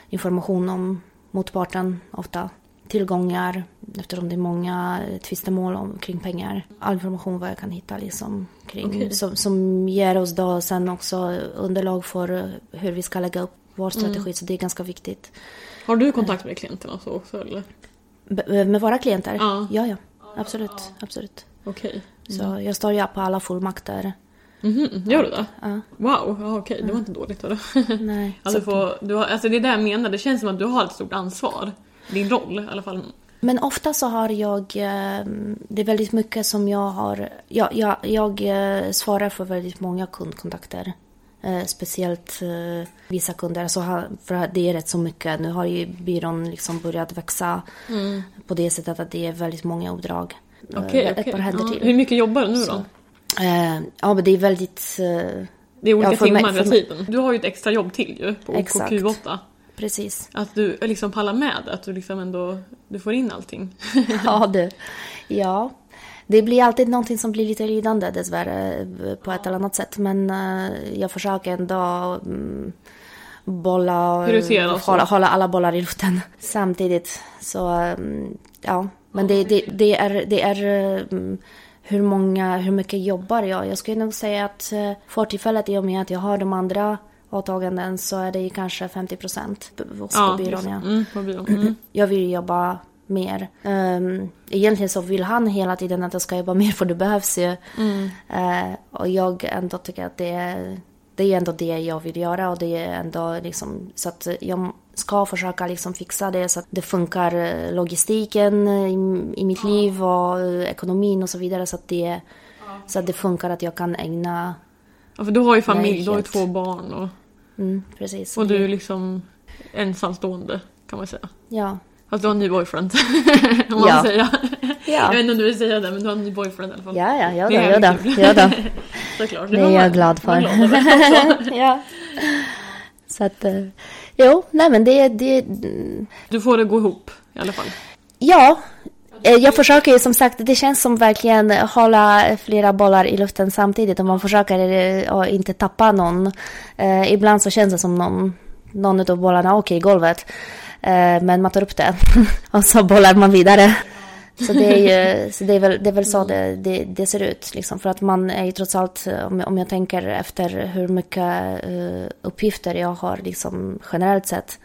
information om motparten ofta. Tillgångar, eftersom det är många tvistemål om, kring pengar. All information vad jag kan hitta liksom kring, Okej. som, som ger oss då sen också underlag för hur vi ska lägga upp vår strategi. Så det är ganska viktigt. Har du kontakt med klienterna så också eller? B- med våra klienter? Ja. ja. ja. Absolut, absolut. Okej. Så jag står ju på alla fullmakter. Mhm, gör du det? Ja. Wow, ja, okej, det var inte dåligt. Hörru. Nej. Alltså, så- får, du har, alltså det är det jag menar, det känns som att du har ett stort ansvar. Din roll i alla fall. Men ofta så har jag, eh, det är väldigt mycket som jag har, jag, jag, jag eh, svarar för väldigt många kundkontakter. Eh, speciellt eh, vissa kunder, så har, för det är rätt så mycket. Nu har ju byrån liksom börjat växa på det sättet att det är väldigt många uppdrag. Eh, Okej, ett okej. par händer Ja, till. Hur mycket jobbar du nu då? Eh, ja, men det är väldigt, Det är olika Ja, timmar hela tiden. Du har ju ett extra jobb till ju på Exakt. OKQ8. precis. Att du liksom pallar med, att du liksom ändå du får in allting. Ja, du. Ja. Det blir alltid någonting som blir lite lidande dessvärre på ett eller annat sätt. Men eh, jag försöker ändå mm, bolla, och så. hålla, hålla alla bollar i luften samtidigt. Så mm, ja, men det, det, det är, det är mm, hur många, hur mycket jobbar jag? Jag skulle nog säga att eh, för tillfället i och med att jag har de andra åtaganden så är det kanske 50 procent hos på byrån. Ja. Mm, på byrån. Mm. Jag vill jobba mer. Um, egentligen så vill han hela tiden att jag ska jobba mer för det behövs ju. Eh, och jag ändå tycker att det är, det är ändå det jag vill göra och det är ändå liksom så att jag ska försöka liksom fixa det så att det funkar eh, logistiken i, i mitt liv och eh, ekonomin och så vidare så att det, så att det funkar att jag kan ägna, Ja, för du har ju familj, du har ju två barn och, mm, precis. och du är liksom ensamstående kan man säga. Ja. Fast du har en ny boyfriend. om man Ja. säga. Ja. Jag vet inte om du vill säga det men du har en ny boyfriend i alla fall. Ja, ja, ja, Det ja, då, ja, då. Såklart. Det är man- jag glad för. glad ja. Så att, eh, jo, nej men det, det, Du får det gå ihop i alla fall. ja. Eh, Jag försöker ju som sagt, det känns som verkligen hålla flera bollar i luften samtidigt och man försöker eh, att inte tappa någon. Eh, ibland så känns det som någon, någon av bollarna åker i golvet. Eh, men man tar upp det och så bollar man vidare. Så det är ju så det är väl, det är väl så det, det, det ser ut. Liksom. För att man är ju trots allt, om jag, om jag tänker efter hur mycket eh, uppgifter jag har liksom, generellt sett.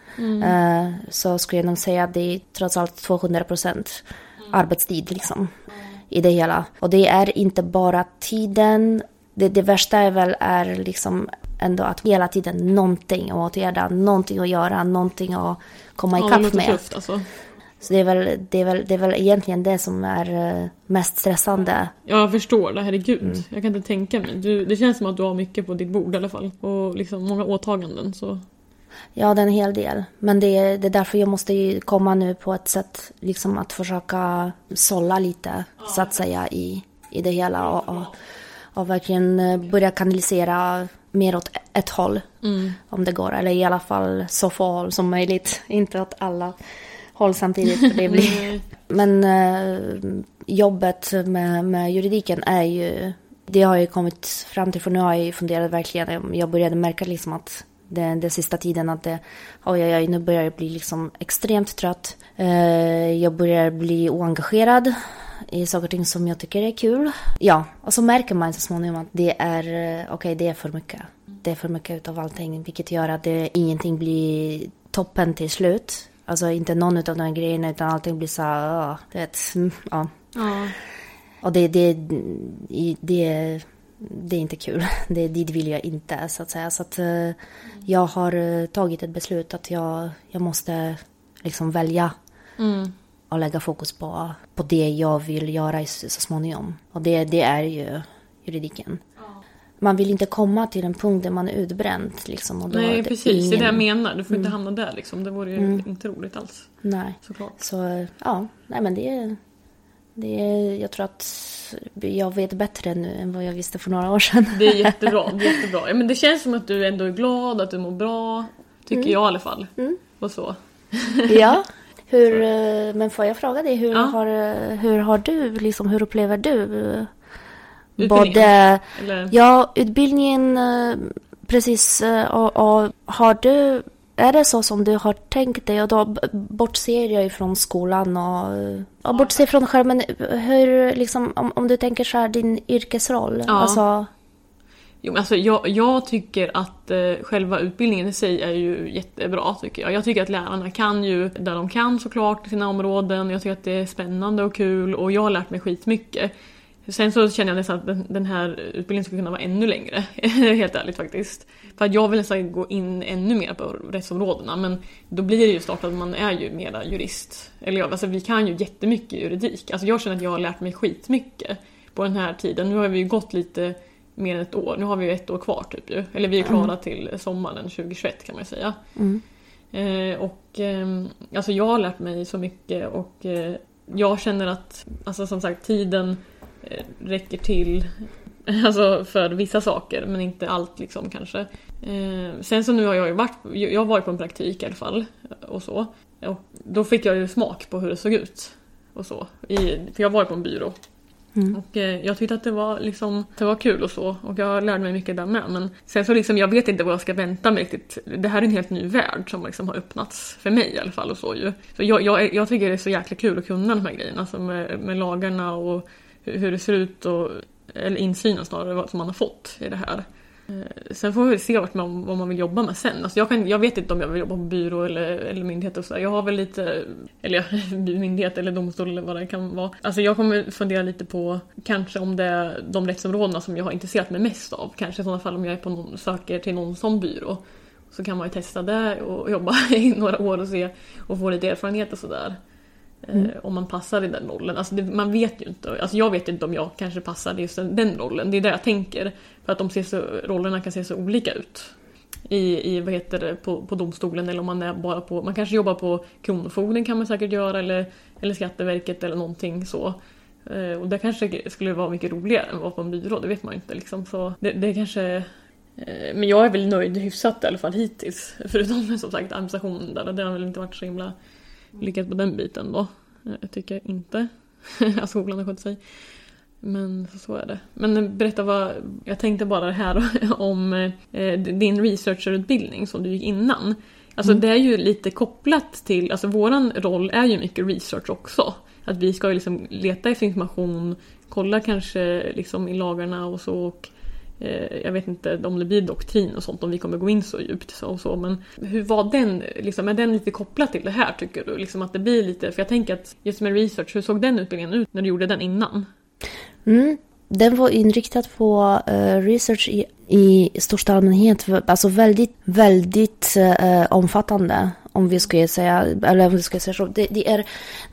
eh, så skulle jag nog säga att det är trots allt 200 procent arbetstid liksom, i det hela. Och det är inte bara tiden. Det, det värsta är väl är liksom ändå att hela tiden någonting att åtgärda, någonting att göra, någonting att komma Ja, ikapp låter med. tufft alltså. Så det är, väl, det, är väl, det är väl egentligen det som är eh, mest stressande. Ja, jag förstår det. Herregud. Mm. Jag kan inte tänka mig. Du, det känns som att du har mycket på ditt bord i alla fall. Och liksom många åtaganden. Så. Ja, det är en hel del. Men det är, det är därför jag måste ju komma nu på ett sätt liksom att försöka sålla lite, så att säga, i, i det hela. Och, och, och verkligen eh, börja kanalisera mer åt ett håll. Om det går. Eller i alla fall så få håll som möjligt. Inte åt alla håll samtidigt. Det blir... Men eh, jobbet med, med juridiken är ju... Det har jag kommit fram till, för nu har jag ju funderat verkligen. Jag började märka liksom att den, den sista tiden att det... Oj, oj, oj, nu börjar jag bli liksom extremt trött. Eh, jag börjar bli oengagerad i saker och ting som jag tycker är kul. Ja, och så märker man så småningom att det är, eh, okej, det är för mycket. Det är för mycket utav allting, vilket gör att det, ingenting blir toppen till slut. Alltså inte någon utav de här grejerna, utan allting blir så här, uh, det, mm, ja. Ja. Och det, det, det, det är inte kul. Det, dit vill jag inte, så att säga. Så att eh, jag har eh, tagit ett beslut att jag, jag måste liksom välja Mm. Och lägga fokus på, på det jag vill göra i- så småningom. Och det, det är ju juridiken. Man vill inte komma till en punkt där man är utbränd. Liksom, och då Nej, det precis. Det är det jag ingen- menar. Du får inte hamna där liksom. Det vore ju inte roligt alls. Nej. Såklart. Så ja, nej men det är, det är... Jag tror att jag vet bättre nu än vad jag visste för några år sedan. Det är jättebra. det är jättebra. Ja, men det känns som att du ändå är glad, att du mår bra. Tycker jag i alla fall. Och så. ja. Hur, eh, men får jag fråga dig, hur, Ja. har, eh, hur har du, liksom, hur upplever du eh, Utbildningen? både... Eller? Ja, utbildningen, precis. Och, och har du är det så som du har tänkt dig? Och då bortser jag ifrån skolan och, och bortser från skärmen. Hur, liksom, om, om du tänker så här, din yrkesroll. Ja. Alltså, Jo, men alltså, jag, jag tycker att eh, själva utbildningen i sig är ju jättebra tycker jag. Jag tycker att lärarna kan ju där de kan såklart sina områden. Jag tycker att det är spännande och kul och jag har lärt mig skitmycket. Sen så känner jag nästan att den, den här utbildningen skulle kunna vara ännu längre. Helt ärligt faktiskt. För att jag vill nästan gå in ännu mer på rättsområdena men då blir det ju snart att man är ju mera jurist. Eller ja, alltså vi kan ju jättemycket juridik. Alltså jag känner att jag har lärt mig skitmycket på den här tiden. Nu har vi ju gått lite mer än ett år. Nu har vi ju ett år kvar typ ju. Eller vi är klara till sommaren 2021 kan man ju säga. mm. Eh, och ehm, alltså jag har lärt mig så mycket och eh, jag känner att, alltså som sagt tiden eh, räcker till Alltså för vissa saker men inte allt liksom kanske. Eh, sen så nu har jag ju varit, jag har varit på en praktik i alla fall och så. Och då fick jag ju smak på hur det såg ut. Och så. I, för jag var ju på en byrå Mm. och eh, jag tyckte att det var, liksom, det var kul och så och jag lärde mig mycket där med. Men sen så liksom, jag vet inte vad jag ska vänta mig riktigt. Det här är en helt ny värld som liksom har öppnats för mig i alla fall och så ju. Så jag, jag, jag tycker det är så jäkla kul att kunna de här grejerna alltså med, eh, med lagarna och hur, hur det ser ut och eller insynen snarare vad som man har fått i det här. Eh, sen får vi väl se vart man, vad man vill jobba med sen. Alltså jag, kan, jag vet inte om jag vill jobba på byrå eller, eller myndighet och sådär. Jag har väl lite, eller ja, myndighet eller domstol eller vad det kan vara. Alltså jag kommer fundera lite på kanske om det är de rättsområdena som jag har intresserat mig mest av. Kanske i sådana fall om jag är på någon, söker till någon sån byrå. Så kan man ju testa det och jobba i några år och se och få lite erfarenhet och sådär. Mm. Eh, om man passar i den rollen. Alltså det, man vet ju inte. Alltså jag vet inte om jag kanske passar i just den, den rollen. Det är det jag tänker. För att de ser så, rollerna kan se så olika ut. I, i vad heter det, på, på domstolen eller om man är bara på, man kanske jobbar på Kronofogden kan man säkert göra eller, eller Skatteverket eller någonting så. Eh, Och det kanske skulle vara mycket roligare än att vara på en byrå, det vet man ju inte liksom. Så det, det kanske eh, men jag är väl nöjd hyfsat i alla fall hittills. Förutom som sagt administrationen där, det har väl inte varit så himla lyckat på den biten då. Eh, Jag tycker inte att skolan har skött sig. Men så är det. Men berätta vad, jag tänkte bara det här om eh, din researcherutbildning som du gick innan. Alltså Mm. det är ju lite kopplat till, alltså våran roll är ju mycket research också. Att vi ska ju liksom leta efter information, kolla kanske liksom i lagarna och så och Eh, jag vet inte om det blir doktrin och sånt om vi kommer gå in så djupt så och så men hur var den, liksom, är den lite kopplad till det här tycker du? Liksom att det blir lite, för jag tänker att just med research, hur såg den utbildningen ut när du gjorde den innan? Mm. Den var inriktad på uh, research i, i största allmänhet. Alltså väldigt, väldigt uh, omfattande. Om vi skulle säga, eller om vi skulle säga så. Det, det, är,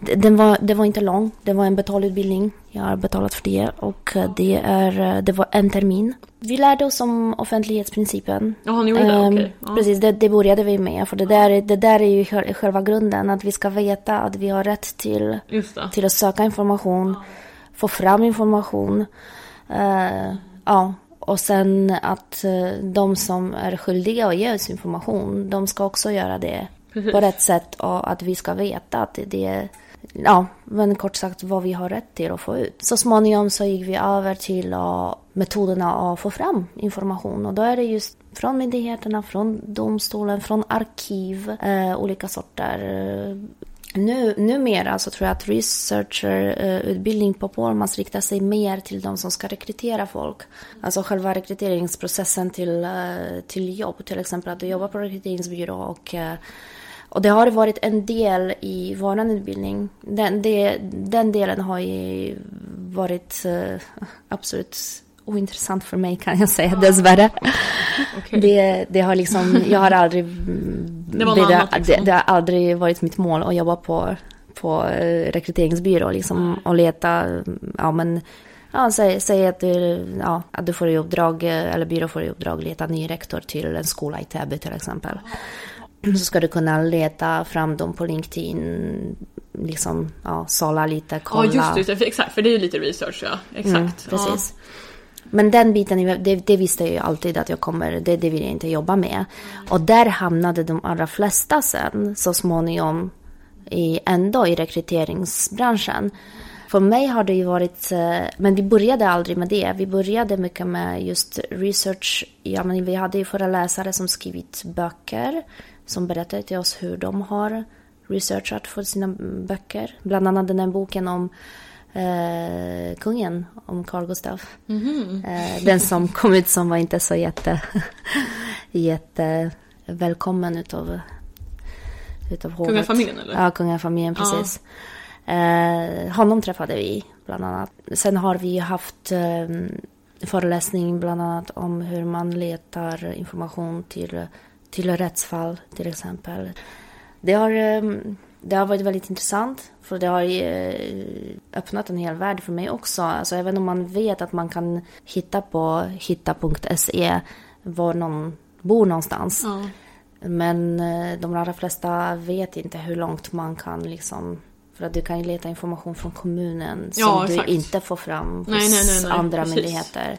det- den var, det var inte lång. Det var en betalutbildning. Jag har betalat för det. Och det, är, det var en termin. Vi lärde oss om offentlighetsprincipen. Ja, ni gjorde det? Ehm, Okej. Ja. Precis, det, det började vi med. För det där, det där är ju själ- själva grunden. Att vi ska veta att vi har rätt till till att söka information, få fram information. Eh, ja, och sen att eh, de som är skyldiga att ge oss information, de ska också göra det Precis. på rätt sätt och att vi ska veta att det är Ja, men kort sagt vad vi har rätt till att få ut. Så småningom så gick vi över till uh, metoderna att få fram information och då är det just från myndigheterna, från domstolen, från arkiv, eh, olika sorter. Nu, numera så tror jag att researcherutbildning eh, på Polmans riktar sig mer till de som ska rekrytera folk. Alltså själva rekryteringsprocessen till, eh, till jobb, till exempel att du jobbar på rekryteringsbyrå och eh, och det har varit en del i vår utbildning. Den, det, den delen har ju varit eh, absolut ointressant för mig kan jag säga dessvärre. Okej. Det, det har liksom, jag har aldrig... Det var annat, liksom. det, det har aldrig varit mitt mål att jobba på, på eh, rekryteringsbyrå liksom och leta, ja men Ja, säg, säg att, du, ja, att du får i uppdrag, eh, eller byrå får i uppdrag leta ny rektor till en skola i Täby till exempel. Så ska du kunna leta fram dem på LinkedIn, liksom, ja, sålla lite, kolla. Ja just det, för- exakt, för det är ju lite research ja. Exakt. Mm, precis. Men den biten, det, det visste jag ju alltid att jag kommer, det, det vill jag inte jobba med. Och där hamnade de allra flesta sen så småningom i, ändå i rekryteringsbranschen. För mig har det ju varit, eh, men vi började aldrig med det. Vi började mycket med just research. Ja, men vi hade ju föreläsare som skrivit böcker som berättade till oss hur de har researchat för sina böcker. Bland annat den här boken om eh, kungen, om Carl Gustaf. Mhm. Eh, den som kom ut som var inte så jätte, jätte välkommen utav, utav hovet. Kungafamiljen eller? Ja, kungafamiljen, precis. Eh, honom träffade vi bland annat. Sen har vi haft eh, föreläsning bland annat om hur man letar information till, till rättsfall till exempel. Det har, eh, det har varit väldigt intressant för det har eh, öppnat en hel värld för mig också. Alltså även om man vet att man kan hitta på hitta.se var någon bor någonstans. Ja. Men eh, de allra flesta vet inte hur långt man kan liksom för att du kan ju leta information från kommunen som Ja, du inte får fram hos nej, nej, nej, andra precis. myndigheter.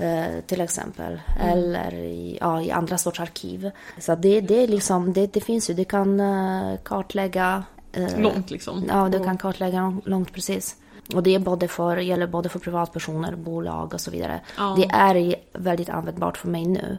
Eh, till exempel. Eller i, ja, i andra sorts arkiv. Så det, det, liksom, det, det finns ju, du kan eh, kartlägga. eh, Långt liksom. Ja, du Och- kan kartlägga lång- långt precis. Och det är både för, gäller både för privatpersoner, bolag och så vidare. Ja. Det är väldigt användbart för mig nu.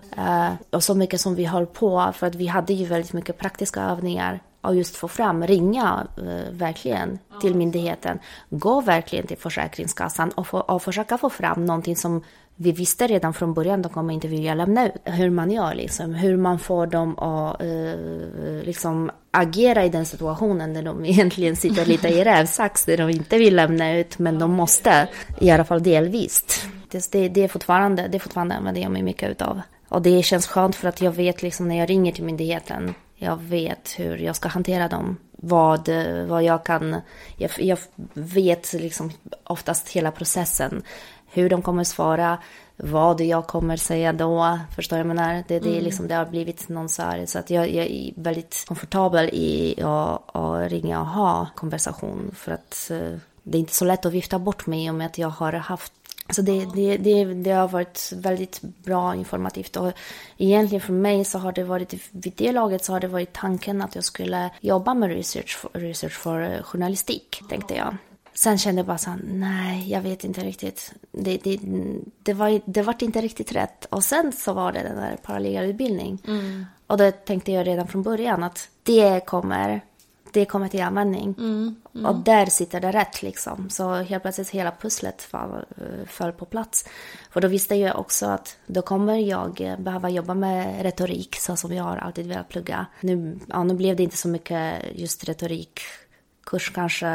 Och så mycket som vi höll på, för att vi hade ju väldigt mycket praktiska övningar och just få fram, ringa eh, verkligen till myndigheten. Gå verkligen till Försäkringskassan och, få, och försöka få fram någonting som vi visste redan från början, de kommer inte vilja lämna ut. Hur man gör liksom, hur man får dem att eh, liksom agera i den situationen där de egentligen sitter lite i rävsax, där de inte vill lämna ut, men de måste, i alla fall delvis. Det, det, det är fortfarande, det är fortfarande använder jag mig mycket utav. Och det känns skönt för att jag vet liksom när jag ringer till myndigheten, jag vet hur jag ska hantera dem. Vad, vad jag kan, jag, jag vet liksom oftast hela processen. Hur de kommer svara, vad jag kommer säga då. Förstår jag menar? Det, det, är liksom, det har blivit någon så här, så att jag, jag är väldigt komfortabel i att, att ringa och ha konversation. För att eh, det är inte så lätt att vifta bort mig om att jag har haft så det, det, det, det har varit väldigt bra informativt. Och egentligen för mig så har det varit, vid det laget så har det varit tanken att jag skulle jobba med research för, research för eh, journalistik, tänkte jag. Sen kände jag bara så här, nej, jag vet inte riktigt. Det, det, det, var, det var inte riktigt rätt. Och sen så var det den där parallellutbildning. Och då tänkte jag redan från början att det kommer, det kommer till användning. Och där sitter det rätt liksom. Så helt plötsligt hela pusslet fall, föll på plats. För då visste jag också att då kommer jag eh, behöva jobba med retorik så som jag har alltid velat plugga. Nu, ja, nu blev det inte så mycket just retorikkurs kanske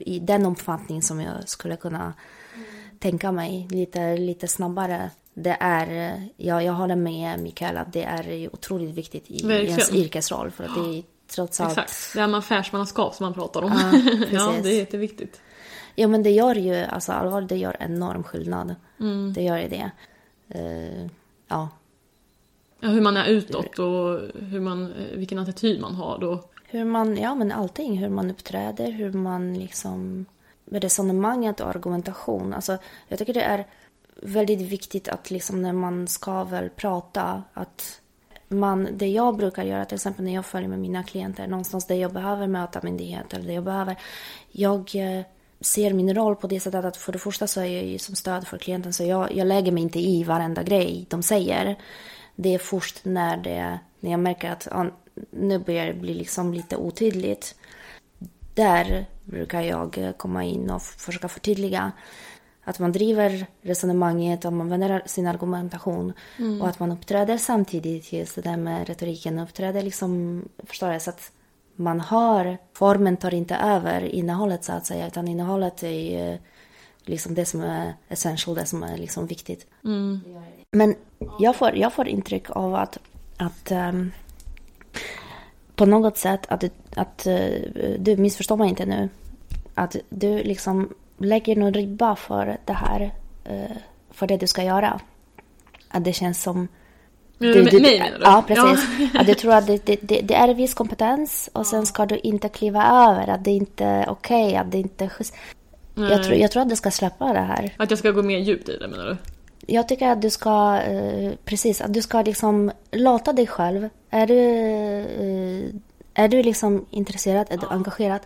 i den omfattning som jag skulle kunna tänka mig lite, lite snabbare. Det är, eh, ja, jag håller med Mikael att det är otroligt viktigt i Verkligen. ens yrkesroll. För att det trots allt Exakt. Det här med affärsmannaskap som man pratar om. Ja, ja, det är jätteviktigt. Ja men det gör ju, alltså allvarligt, det gör enorm skillnad. Mm. Det gör ju det. Eh, ja. Ja, hur man är utåt och hur man, eh, vilken attityd man har då. Hur man, ja men allting, hur man uppträder, hur man liksom, med resonemanget och argumentation. Alltså jag tycker det är väldigt viktigt att liksom när man ska väl prata, att man, det jag brukar göra, till exempel när jag följer med mina klienter, någonstans där jag behöver möta myndigheter, där jag behöver, jag eh, ser min roll på det sättet att för det första så är jag ju som stöd för klienten, så jag, jag lägger mig inte i varenda grej de säger. Det är först när, det, när jag märker att ja, nu börjar det bli liksom lite otydligt. Där brukar jag eh, komma in och försöka förtydliga att man driver resonemanget och man använder sin argumentation och att man uppträder samtidigt, just det där med retoriken, uppträder liksom, förstår jag, så att man har, formen tar inte över innehållet så att säga, utan innehållet är ju liksom det som är essential, det som är liksom viktigt. Men jag får, jag får intryck av att, att ehm, på något sätt att, att eh, du missförstår mig inte nu. Att du liksom lägger någon ribba för det här, eh, för det du ska göra. Att det känns som... Men med mig menar du? Ja, precis. Ja. Att du tror att det, det, det, är en viss kompetens och sen ska du inte kliva över. Att det inte är okej, att det inte är schysst. Jag tror, jag tror att du ska släppa det här. Att jag ska gå mer djupt i det menar du? Jag tycker att du ska, eh, precis, att du ska liksom låta dig själv. Är du, eh, är du liksom intresserad, är du engagerad?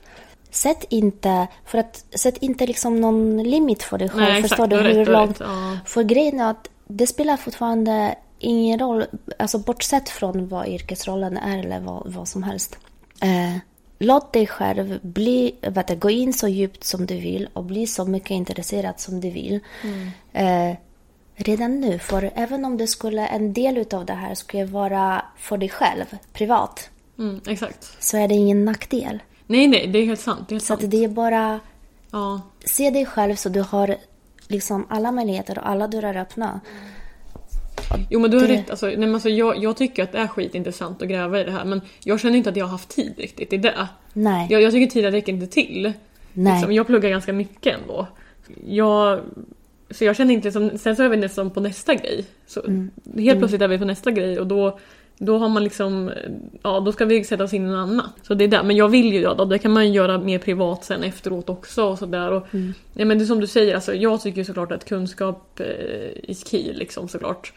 Sätt inte, för att, sätt inte liksom någon limit för dig själv. Nej, exakt, förstår du du hur långt? ja. För grejen är att det spelar fortfarande ingen roll, alltså bortsett från vad yrkesrollen är eller vad, vad som helst. Eh, låt dig själv bli, vet du, gå in så djupt som du vill och bli så mycket intresserad som du vill. Eh, redan nu, för även om det skulle, en del av det här skulle vara för dig själv, privat, Mm, exakt. så är det ingen nackdel. Nej, nej, det är helt sant. Det är helt Så sant. att det är bara, Ja. se dig själv så du har liksom alla möjligheter och alla dörrar öppna. Jo men du har Det- rätt. Alltså, nej, men alltså, jag, jag tycker att det är skitintressant att gräva i det här men jag känner inte att jag har haft tid riktigt i det. Nej, Jag, jag tycker tiden räcker inte till. nej. Liksom, jag pluggar ganska mycket ändå. Jag, så jag känner inte som, sen så är vi nästan på nästa grej. Så Mm. Helt plötsligt är vi på nästa grej och då, då har man liksom, ja då ska vi sätta oss in i något annat. Så det är där. Men jag vill ju göra det, kan man ju göra mer privat sen efteråt också och sådär. Mm. ja, men det är som du säger, alltså, jag tycker såklart att kunskap eh, is key liksom såklart.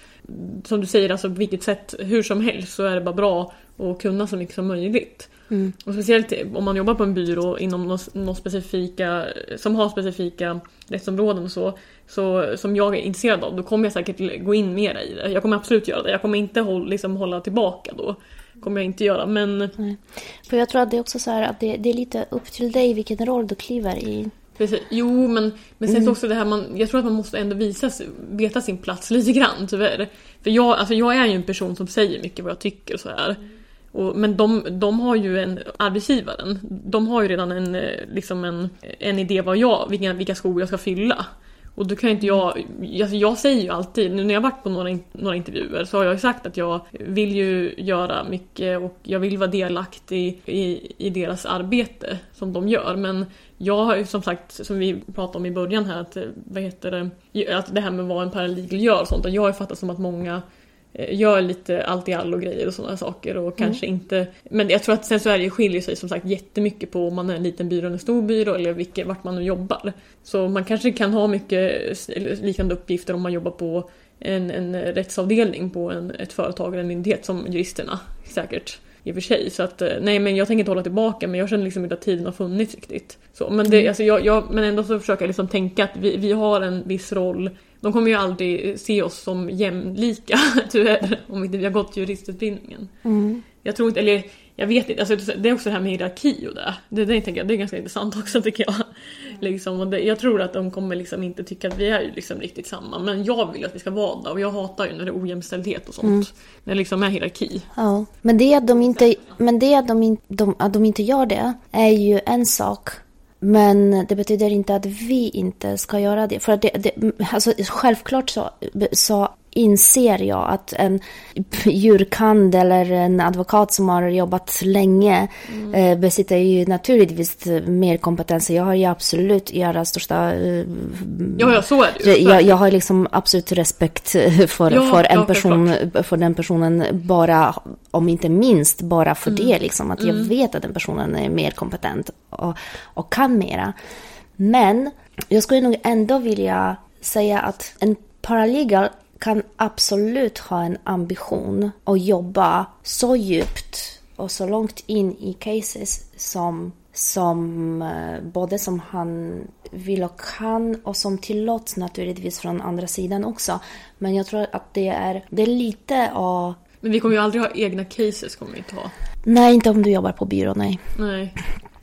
Som du säger, alltså på vilket sätt, hur som helst så är det bara bra att kunna så mycket som möjligt. Mm. Och speciellt om man jobbar på en byrå inom något, något specifika, som har specifika rättsområden och så, så, som jag är intresserad av, då kommer jag säkert gå in mera i det. Jag kommer absolut göra det. Jag kommer inte håll, liksom, hålla tillbaka då. kommer jag inte göra, men För jag tror att det är också så här att det, det är lite upp till dig vilken roll du kliver i. Precis. Jo, men, men sen så också det här man, jag tror att man måste ändå visa, veta sin plats lite grann tyvärr. För jag, alltså jag är ju en person som säger mycket vad jag tycker och så här. Och, men de, de har ju en, arbetsgivaren, de har ju redan en, eh, liksom en, en idé vad jag, vilka, vilka skor jag ska fylla. Och då kan inte jag, alltså jag säger ju alltid, nu när jag varit på några, några intervjuer så har jag ju sagt att jag vill ju göra mycket och jag vill vara delaktig i, i deras arbete som de gör. Men jag har ju som sagt, som vi pratade om i början här, att, eh, vad heter det, att det här med vad en paralegal gör och sånt, och jag har ju fattat som att många gör lite allt i allo grejer och sådana saker och kanske inte... Men jag tror att sen ju skiljer sig som sagt jättemycket på om man är en liten byrå eller en stor byrå eller vilket, vart man nu jobbar. Så man kanske kan ha mycket liknande uppgifter om man jobbar på en, en rättsavdelning på en, ett företag eller en myndighet som juristerna säkert i och för sig. Så att eh, nej men jag tänker inte hålla tillbaka men jag känner liksom inte att tiden har funnits riktigt. Så, men, det, alltså, jag, jag, men ändå så försöker jag liksom tänka att vi, vi har en viss roll. De kommer ju aldrig se oss som jämlika tyvärr om inte vi har gått juristutbildningen. Mm. Jag tror inte, eller jag vet inte, alltså, det är också det här med hierarki och det. Det, det, tänker jag, det är ganska intressant också tycker jag. Liksom, och det, jag tror att de kommer liksom inte tycka att vi är liksom riktigt samma. Men jag vill att vi ska vara det och jag hatar ju när det är ojämställdhet och sånt. När det liksom är hierarki. Ja, men det att de inte, men det att de, in, de, att de inte gör det är ju en sak. Men det betyder inte att vi inte ska göra det. För det, det, alltså, självklart så, så inser jag att en djurkand eller en advokat som har jobbat länge eh, besitter ju naturligtvis mer kompetens. Jag har ju absolut göra största... Eh, Ja, ja så är det ju. Jag, jag har liksom absolut respekt för, Ja, för, en ja, person, för den personen bara, om inte minst, bara för Mm. det. Liksom, att jag vet att den personen är mer kompetent och, och kan mera. Men jag skulle nog ändå vilja säga att en paralegal kan absolut ha en ambition att jobba så djupt och så långt in i cases som, som eh, både som han vill och kan och som tillåts naturligtvis från andra sidan också. Men jag tror att det är, det är lite av... Men vi kommer ju aldrig ha egna cases, kommer vi inte ha. Nej, inte om du jobbar på byrå, nej. Nej.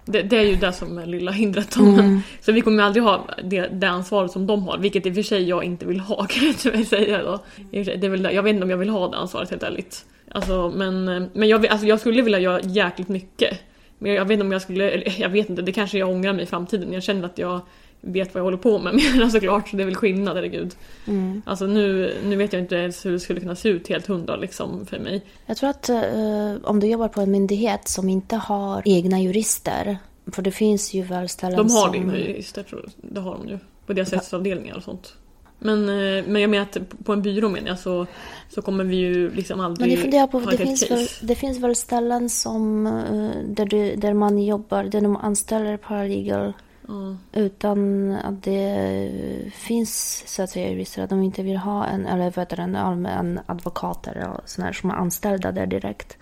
Det, det är ju det som är lilla hindret. Mm. Så vi kommer aldrig ha det, det ansvaret som de har, vilket i och för sig jag inte vill ha kan jag tyvärr säga då. Det är väl. Jag vet inte om jag vill ha det ansvaret helt ärligt. Alltså, men men jag, alltså, jag skulle vilja göra jäkligt mycket. Men jag vet inte om jag skulle, eller jag vet inte, det kanske jag ångrar mig i framtiden. Jag känner att jag vet vad jag håller på med mer såklart, så det är väl skillnad, herregud. Mm. Alltså nu, nu vet jag inte ens hur det skulle kunna se ut helt hundra liksom för mig. Jag tror att eh, om du jobbar på en myndighet som inte har egna jurister, för det finns ju väl ställen De har som... egna jurister, tror jag. Det har de ju. På deras rättsavdelningar och sånt. Men, eh, men jag menar att på en byrå menar jag så, så kommer vi ju liksom Men aldrig jag funderar på, ha det ett finns, väl, det finns väl ställen som, eh, där, du, där man jobbar, där de anställer paralegal Ja. utan att det finns så att säga jurister, att de inte vill ha en, eller vet en allmän advokater och sådana här som är anställda där direkt.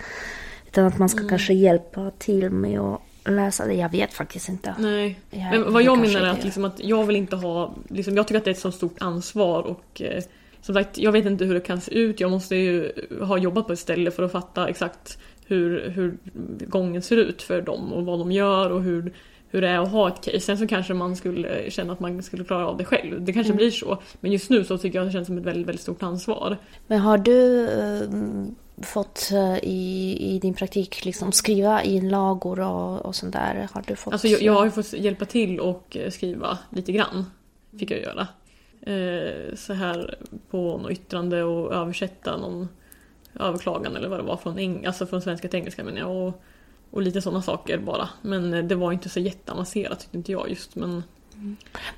Utan att man ska Mm. kanske hjälpa till med att läsa det. Jag vet faktiskt inte. Nej. Ja, Men vad jag kanske menar är att, liksom att jag vill inte ha, liksom, jag tycker att det är ett så stort ansvar och eh, som sagt, jag vet inte hur det kan se ut. Jag måste ju ha jobbat på ett ställe för att fatta exakt hur, hur gången ser ut för dem och vad de gör och hur, hur det är att ha ett case. Sen så kanske man skulle känna att man skulle klara av det själv. Det kanske Mm. blir så. Men just nu så tycker jag att det känns som ett väldigt, väldigt stort ansvar. Men har du eh, fått eh, i, i din praktik liksom skriva inlagor och, och sånt där? Har du fått? Alltså jag, jag har ju fått hjälpa till och eh, skriva lite grann. Fick jag göra. Eh, så här på något yttrande och översätta någon överklagan eller vad det var från, eng- alltså från svenska till engelska menar jag. Och, och lite sådana saker bara. Men eh, det var inte så jätteavancerat tyckte inte jag just. Men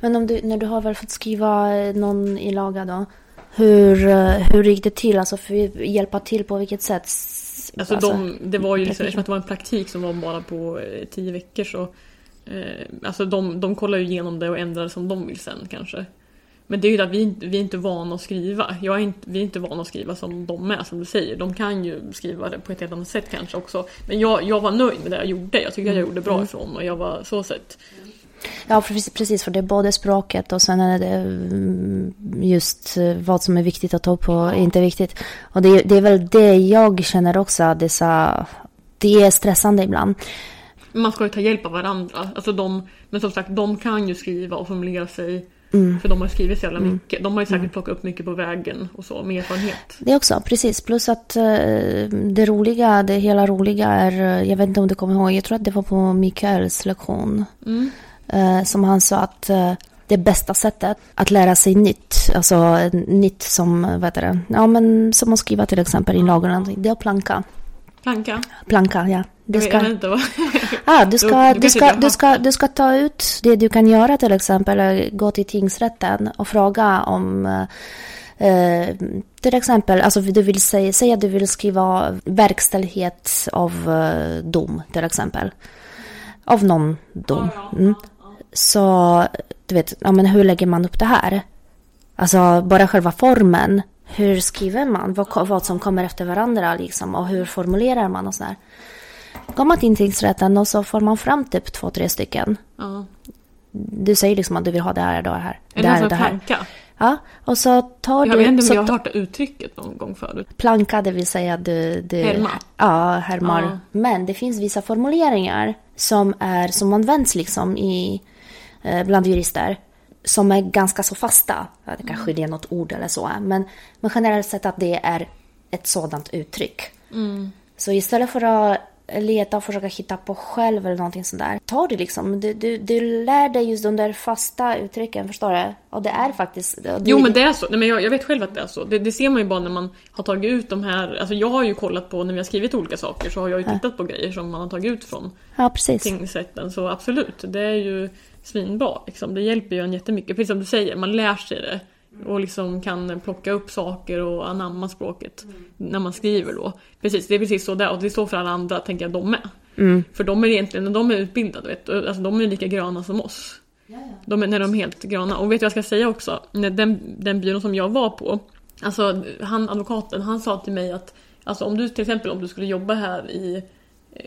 Men om du, när du har väl fått skriva eh, någon inlaga då? Hur, eh, hur gick det till? Alltså för hjälpa till på vilket sätt? S- Alltså, de, det var ju liksom, eftersom att det var en praktik som var bara på tio veckor så eh, Alltså de, de kollar ju igenom det och ändrar som de vill sen kanske. Men det är ju att vi, vi är inte vana att skriva. Jag är inte, vi är inte vana att skriva som de är som du säger. De kan ju skriva det på ett helt annat sätt kanske också. Men jag, jag var nöjd med det jag gjorde. Jag tycker att jag gjorde bra ifrån och jag var så sett. Ja, precis, för det är både språket och sen är det mm, just eh, vad som är viktigt att ta upp och inte viktigt. Och det, det är väl det jag känner också, dessa, det är stressande ibland. Man ska ju ta hjälp av varandra. Alltså de, men som sagt, de kan ju skriva och formulera sig. Mm. För de har skrivit så jävla mycket. De har ju säkert plockat upp mycket på vägen och så med erfarenhet. Det också, precis. Plus att eh, det roliga, det hela roliga är, eh, jag vet inte om du kommer ihåg, jag tror att det var på Mikaels lektion. Mm. Eh, som han sa att det bästa sättet att lära sig nytt, alltså nytt som, vad heter det, ja men som att skriva till exempel eller någonting, det är att planka. Planka? Planka, ja. Jag vet ska, inte vad... ah, du, ska, Du- du du, ska, du, ska, du ska ta ut det du kan göra till exempel, är gå till tingsrätten och fråga om eh, eh, till exempel, alltså du vill säga, säga du vill skriva verkställighet av eh, dom till exempel. Av någon dom. Mm. Så, du vet, ja, men hur lägger man upp det här? Alltså bara själva formen. Hur skriver man? Vad, vad som kommer efter varandra liksom. Och hur formulerar man och sådär. Går man till tingsrätten och så får man fram typ två, tre stycken. Ja. Du säger liksom att du vill ha det här det här. Är Det här det här. planka? Ja, och så tar Jag vet du... inte så om jag har hört det uttrycket någon gång förut. Planka, det vill säga du... du Härma. Ja, härmar. Ja. Men det finns vissa formuleringar som, är, som används liksom i, eh, bland jurister. Som är ganska så fasta. Det kanske det är något ord eller så. Men, men generellt sett att det är ett sådant uttryck. Så istället för att leta och försöka hitta på själv eller någonting sånt där. Ta det liksom. Du, du, du lär dig just de där fasta uttrycken, förstår du? Och det är faktiskt... Det, Jo men det är så. Nej, men jag, jag vet själv att det är så. Det, det ser man ju bara när man har tagit ut de här... Alltså jag har ju kollat på, när vi har skrivit olika saker så har jag ju tittat på grejer som man har tagit ut från Ja, precis. tingsrätten. Så absolut, det är ju svinbra. Liksom. Det hjälper ju en jättemycket. Precis som du säger, man lär sig det. Och liksom kan plocka upp saker och anamma språket när man skriver då. Precis, det är precis så där. Och det är så för alla andra, tänker jag, de med. För de är egentligen, när de är utbildade, vet du, alltså de är lika gröna som oss. De är, när de är helt gröna. Och vet du vad jag ska säga också? Den, den byrån som jag var på, alltså han advokaten, han sa till mig att alltså om du till exempel om du skulle jobba här i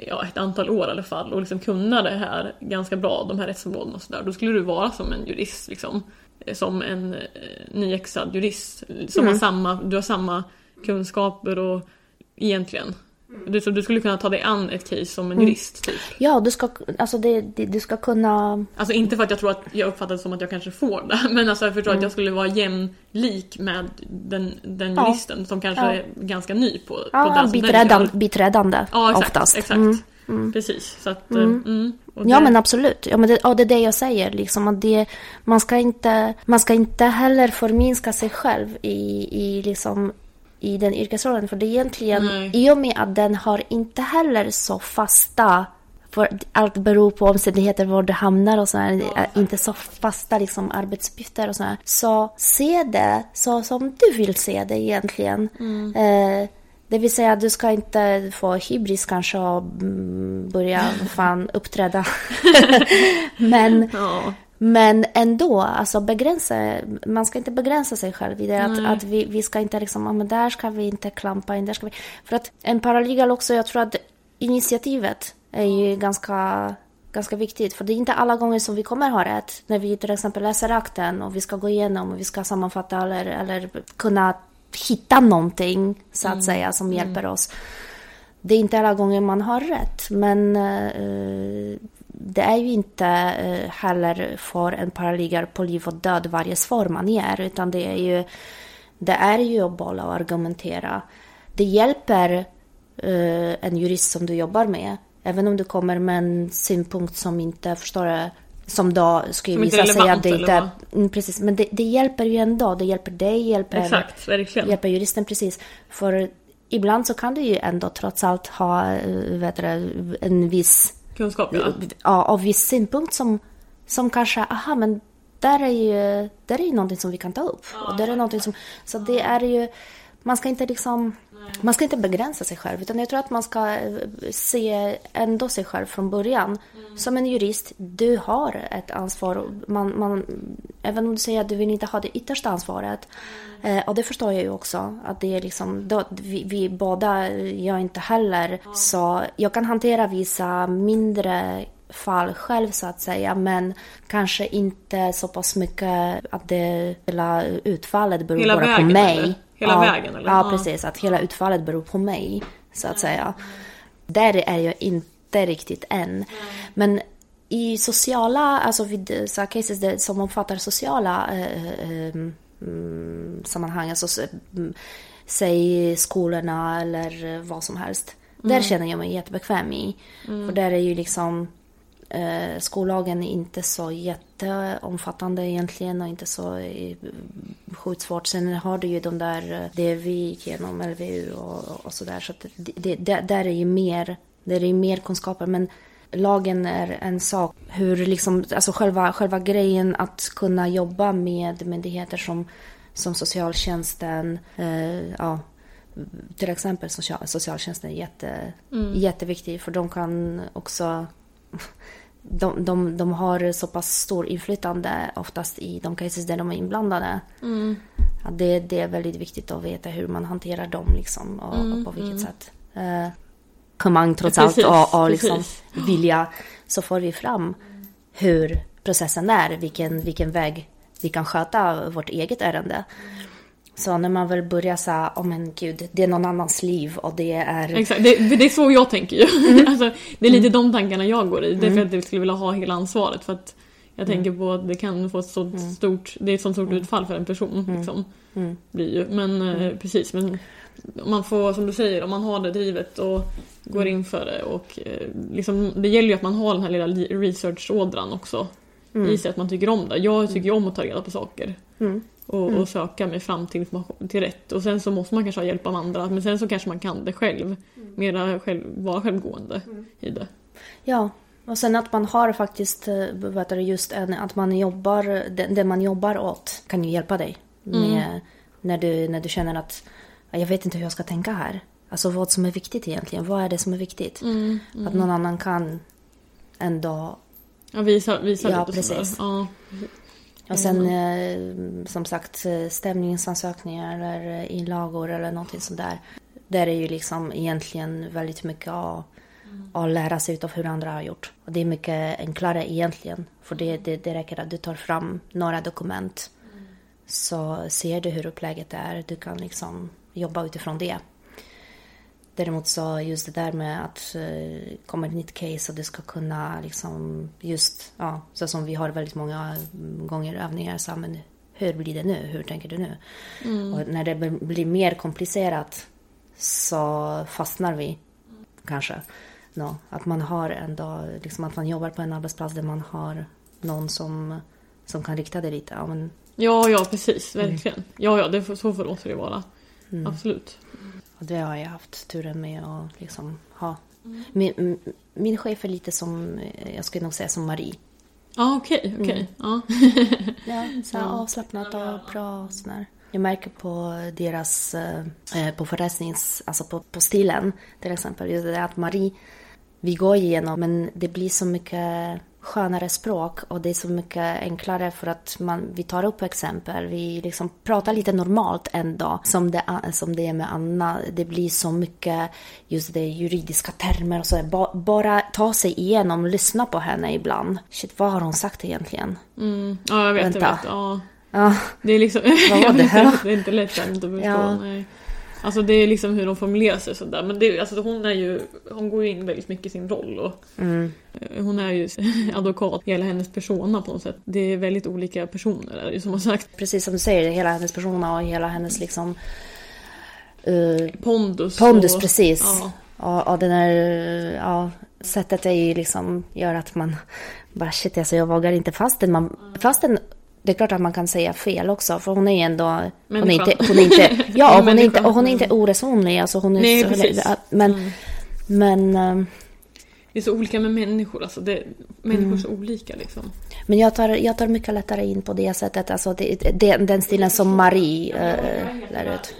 ja, ett antal år i alla fall och liksom kunna det här ganska bra, de här rättsområdena och sådär, då skulle du vara som en jurist liksom. Som en eh, nyexad jurist. Som har samma, du har samma kunskaper och egentligen. Du, så du skulle kunna ta dig an ett case som en jurist typ. Ja, du ska, alltså det, det, du ska kunna... Alltså inte för att jag tror att jag uppfattar det som att jag kanske får det, men alltså jag förstår att jag skulle vara jämlik med den, den Mm. Ja. juristen som kanske Ja. är ganska ny på, på Ja, som den biträdan, biträdande Ja, exakt. oftast. exakt. Mm. Precis. Så att, mm. Mm, och Ja det- men absolut. Ja, men det, och det är det jag säger. Liksom, att det, man, ska inte, man ska inte heller förminska sig själv i, i, liksom, i den yrkesrollen. För det är egentligen, Nej. i och med att den har inte heller så fasta för allt beror på omständigheter var du hamnar och så här, inte så fasta liksom, arbetsuppgifter och så här. Så se det så som du vill se det egentligen. Eh, det vill säga, du ska inte få hybris kanske och mm, börja fan uppträda. men, Ja. men ändå, alltså begränsa, man ska inte begränsa sig själv i det. Att, att vi, vi ska inte liksom, ja, men där ska vi inte klampa in, där ska vi... För att en paralegal också, jag tror att initiativet är ju ganska, ganska viktigt. För det är inte alla gånger som vi kommer ha rätt. När vi till exempel läser akten och vi ska gå igenom och vi ska sammanfatta eller, eller kunna hitta någonting så att mm. säga som mm. hjälper oss. Det är inte alla gånger man har rätt, men eh, det är ju inte eh, heller för en paraliggare på liv och död varje svar man ger, utan det är ju, det är ju att bolla och argumentera. Det hjälper eh, en jurist som du jobbar med, även om du kommer med en synpunkt som inte förstår som då skulle visa sig att det inte är... Mm, precis, men det, det, hjälper ju ändå. Det hjälper dig, hjälper, Exakt, verkligen. hjälper juristen precis. För ibland så kan du ju ändå trots allt ha eh, vet du, en viss kunskap, ja. ja, av viss synpunkt som, som kanske, aha men där är ju, där är ju någonting som vi kan ta upp. Ja. Och där är någonting som, så det är ju, man ska inte liksom, man ska inte begränsa sig själv utan jag tror att man ska eh, se ändå sig själv från början. Mm. Som en jurist, du har ett ansvar. Man, man, även om du säger att du vill inte ha det yttersta ansvaret. Mm. Eh, och det förstår jag ju också. Att det är liksom, då, vi, vi båda, jag inte heller. Mm. Så jag kan hantera vissa mindre fall själv så att säga men kanske inte så pass mycket att det hela utfallet beror hela bara på mig. Eller? Hela ja, vägen eller? Ja, precis. Att hela utfallet beror på mig så att säga. Där är jag inte riktigt än. Men i sociala, alltså vid så cases som omfattar sociala eh, eh, mm, sammanhang, alltså mm, säg skolorna eller vad som helst. Mm. Där känner jag mig jättebekväm i. Mm. För där är ju liksom eh, skollagen är inte så jätteomfattande egentligen och inte så eh, sjukt svårt. Sen har du ju de där, eh, det vi gick igenom, LVU och, och sådär. Så, så det, det, där är ju mer, där är mer kunskaper. Men lagen är en sak. Hur liksom, alltså själva, själva grejen att kunna jobba med myndigheter som, som socialtjänsten, eh, ja, till exempel social, socialtjänsten är jätte, mm. jätteviktig för de kan också de, de, de har så pass stor inflytande oftast i de cases där de är inblandade. Mm. Ja, det, det är väldigt viktigt att veta hur man hanterar dem liksom, och, mm, och på vilket mm. sätt. Eh, engagemang trots allt och, och liksom vilja så får vi fram hur processen är, vilken, vilken väg vi kan sköta vårt eget ärende. Så när man väl börjar säga, oh men gud, det är någon annans liv och det är... Exakt, det, det är så jag tänker ju. Mm. alltså, det är lite mm. de tankarna jag går i. Det är för mm. att jag skulle vilja ha hela ansvaret. För att jag tänker på att det kan få ett så mm. stort, det är ett sånt stort utfall för en person. Liksom, blir ju. Men eh, precis, men man får, som du säger, om man har det drivet och går in för det och eh, liksom, det gäller ju att man har den här lilla researchådran också. Mm. I sig att man tycker om det. Jag tycker ju om att ta reda på saker. Mm och, mm. och, söka mig fram till till rätt. Och sen så måste man kanske ha hjälp av andra men sen så kanske man kan det själv. Mm. Mera själv, vara självgående mm. i det. Ja, och sen att man har faktiskt eh, vet du, just en, att man jobbar, det, det, man jobbar åt kan ju hjälpa dig. Med, mm. när, du, när du känner att jag vet inte hur jag ska tänka här. Alltså vad som är viktigt egentligen. Vad är det som är viktigt? Mm, mm. Att någon annan kan ändå... Ja, visa, visa ja, lite precis. Ja. Och sen eh, som sagt eh, stämningsansökningar eller eh, inlagor eller någonting sånt där. Där är ju liksom egentligen väldigt mycket att, att lära sig av hur andra har gjort. Och det är mycket enklare egentligen. För det, det, det räcker att du tar fram några dokument. Så ser du hur upplägget är. Du kan liksom jobba utifrån det. Däremot så just det där med att uh, komma ett nytt case och det ska kunna liksom just, ja, så som vi har väldigt många gånger övningar så men hur blir det nu? Hur tänker du nu? Mm. Och när det blir mer komplicerat så fastnar vi kanske. No, att man har ändå, liksom att man jobbar på en arbetsplats där man har någon som, som kan rikta det lite. Ja, men... ja, ja precis, verkligen. Mm. Ja, ja, det, så får det vara. Mm. Absolut. Det har jag haft turen med att liksom ha. Mm. Min, min chef är lite som, jag skulle nog säga som Marie. Ah, okay. Okay. Mm. ja, så här avslappnat och bra sådär. Jag märker på deras, eh, på föreläsnings, alltså på, på stilen till exempel, just det att Marie, vi går igenom men det blir så mycket skönare språk och det är så mycket enklare för att man, vi tar upp exempel, vi liksom pratar lite normalt ändå som det, som det är med Anna. Det blir så mycket just det juridiska termer och så. Ba, bara ta sig igenom, lyssna på henne ibland. Shit, vad har hon sagt egentligen? Mm. Ja, jag vet, Vänta. jag vet. Ja. Ja, Det är liksom... Vad var det det är inte lätt att förstå. Ja. Nej. Alltså det är liksom hur de formulerar sig sådär. Men det, alltså hon är ju... Hon går ju in väldigt mycket i sin roll och mm, eh, hon är ju advokat. Hela hennes persona på något sätt. Det är väldigt olika personer är det som har sagt. precis som du säger, hela hennes persona och hela hennes liksom eh, Pondus. Pondus, och, precis. Ja. Och, och den där, ja, sättet är ju liksom, gör att man bara shit alltså jag vågar inte fastän man, fastän det är klart att man kan säga fel också för hon är ju ändå, hon är inte, hon är inte, ja hon är inte, och hon är inte oresonlig alltså hon är Nej, så, precis. men, Mm. men, ehm, Det är så olika med människor alltså. Det, människor är så olika liksom. men jag tar, jag tar mycket lättare in på det sättet, alltså det, det, den stilen som Marie äh, lär ut.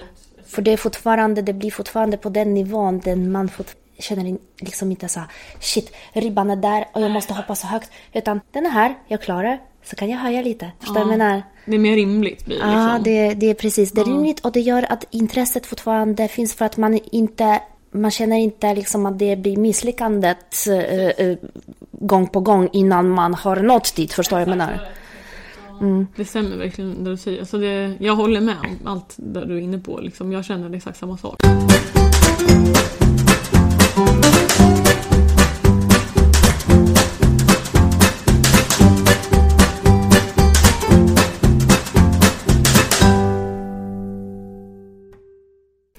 För det är fortfarande, det blir fortfarande på den nivån där man fort, känner liksom inte så här, shit, ribban är där och jag måste hoppa så högt. Utan den är här, jag klarar, så kan jag höja lite. Förstår du jag menar? Det är mer rimligt blir det Ja, liksom. det, det är precis. Det är rimligt och det gör att intresset fortfarande finns för att man inte man känner inte liksom att det blir misslyckandet eh, gång på gång innan man har nått dit. Förstår du vad jag menar? Mm. Det stämmer verkligen det du säger. Alltså det, jag håller med om allt där du är inne på. Liksom. Jag känner exakt samma sak.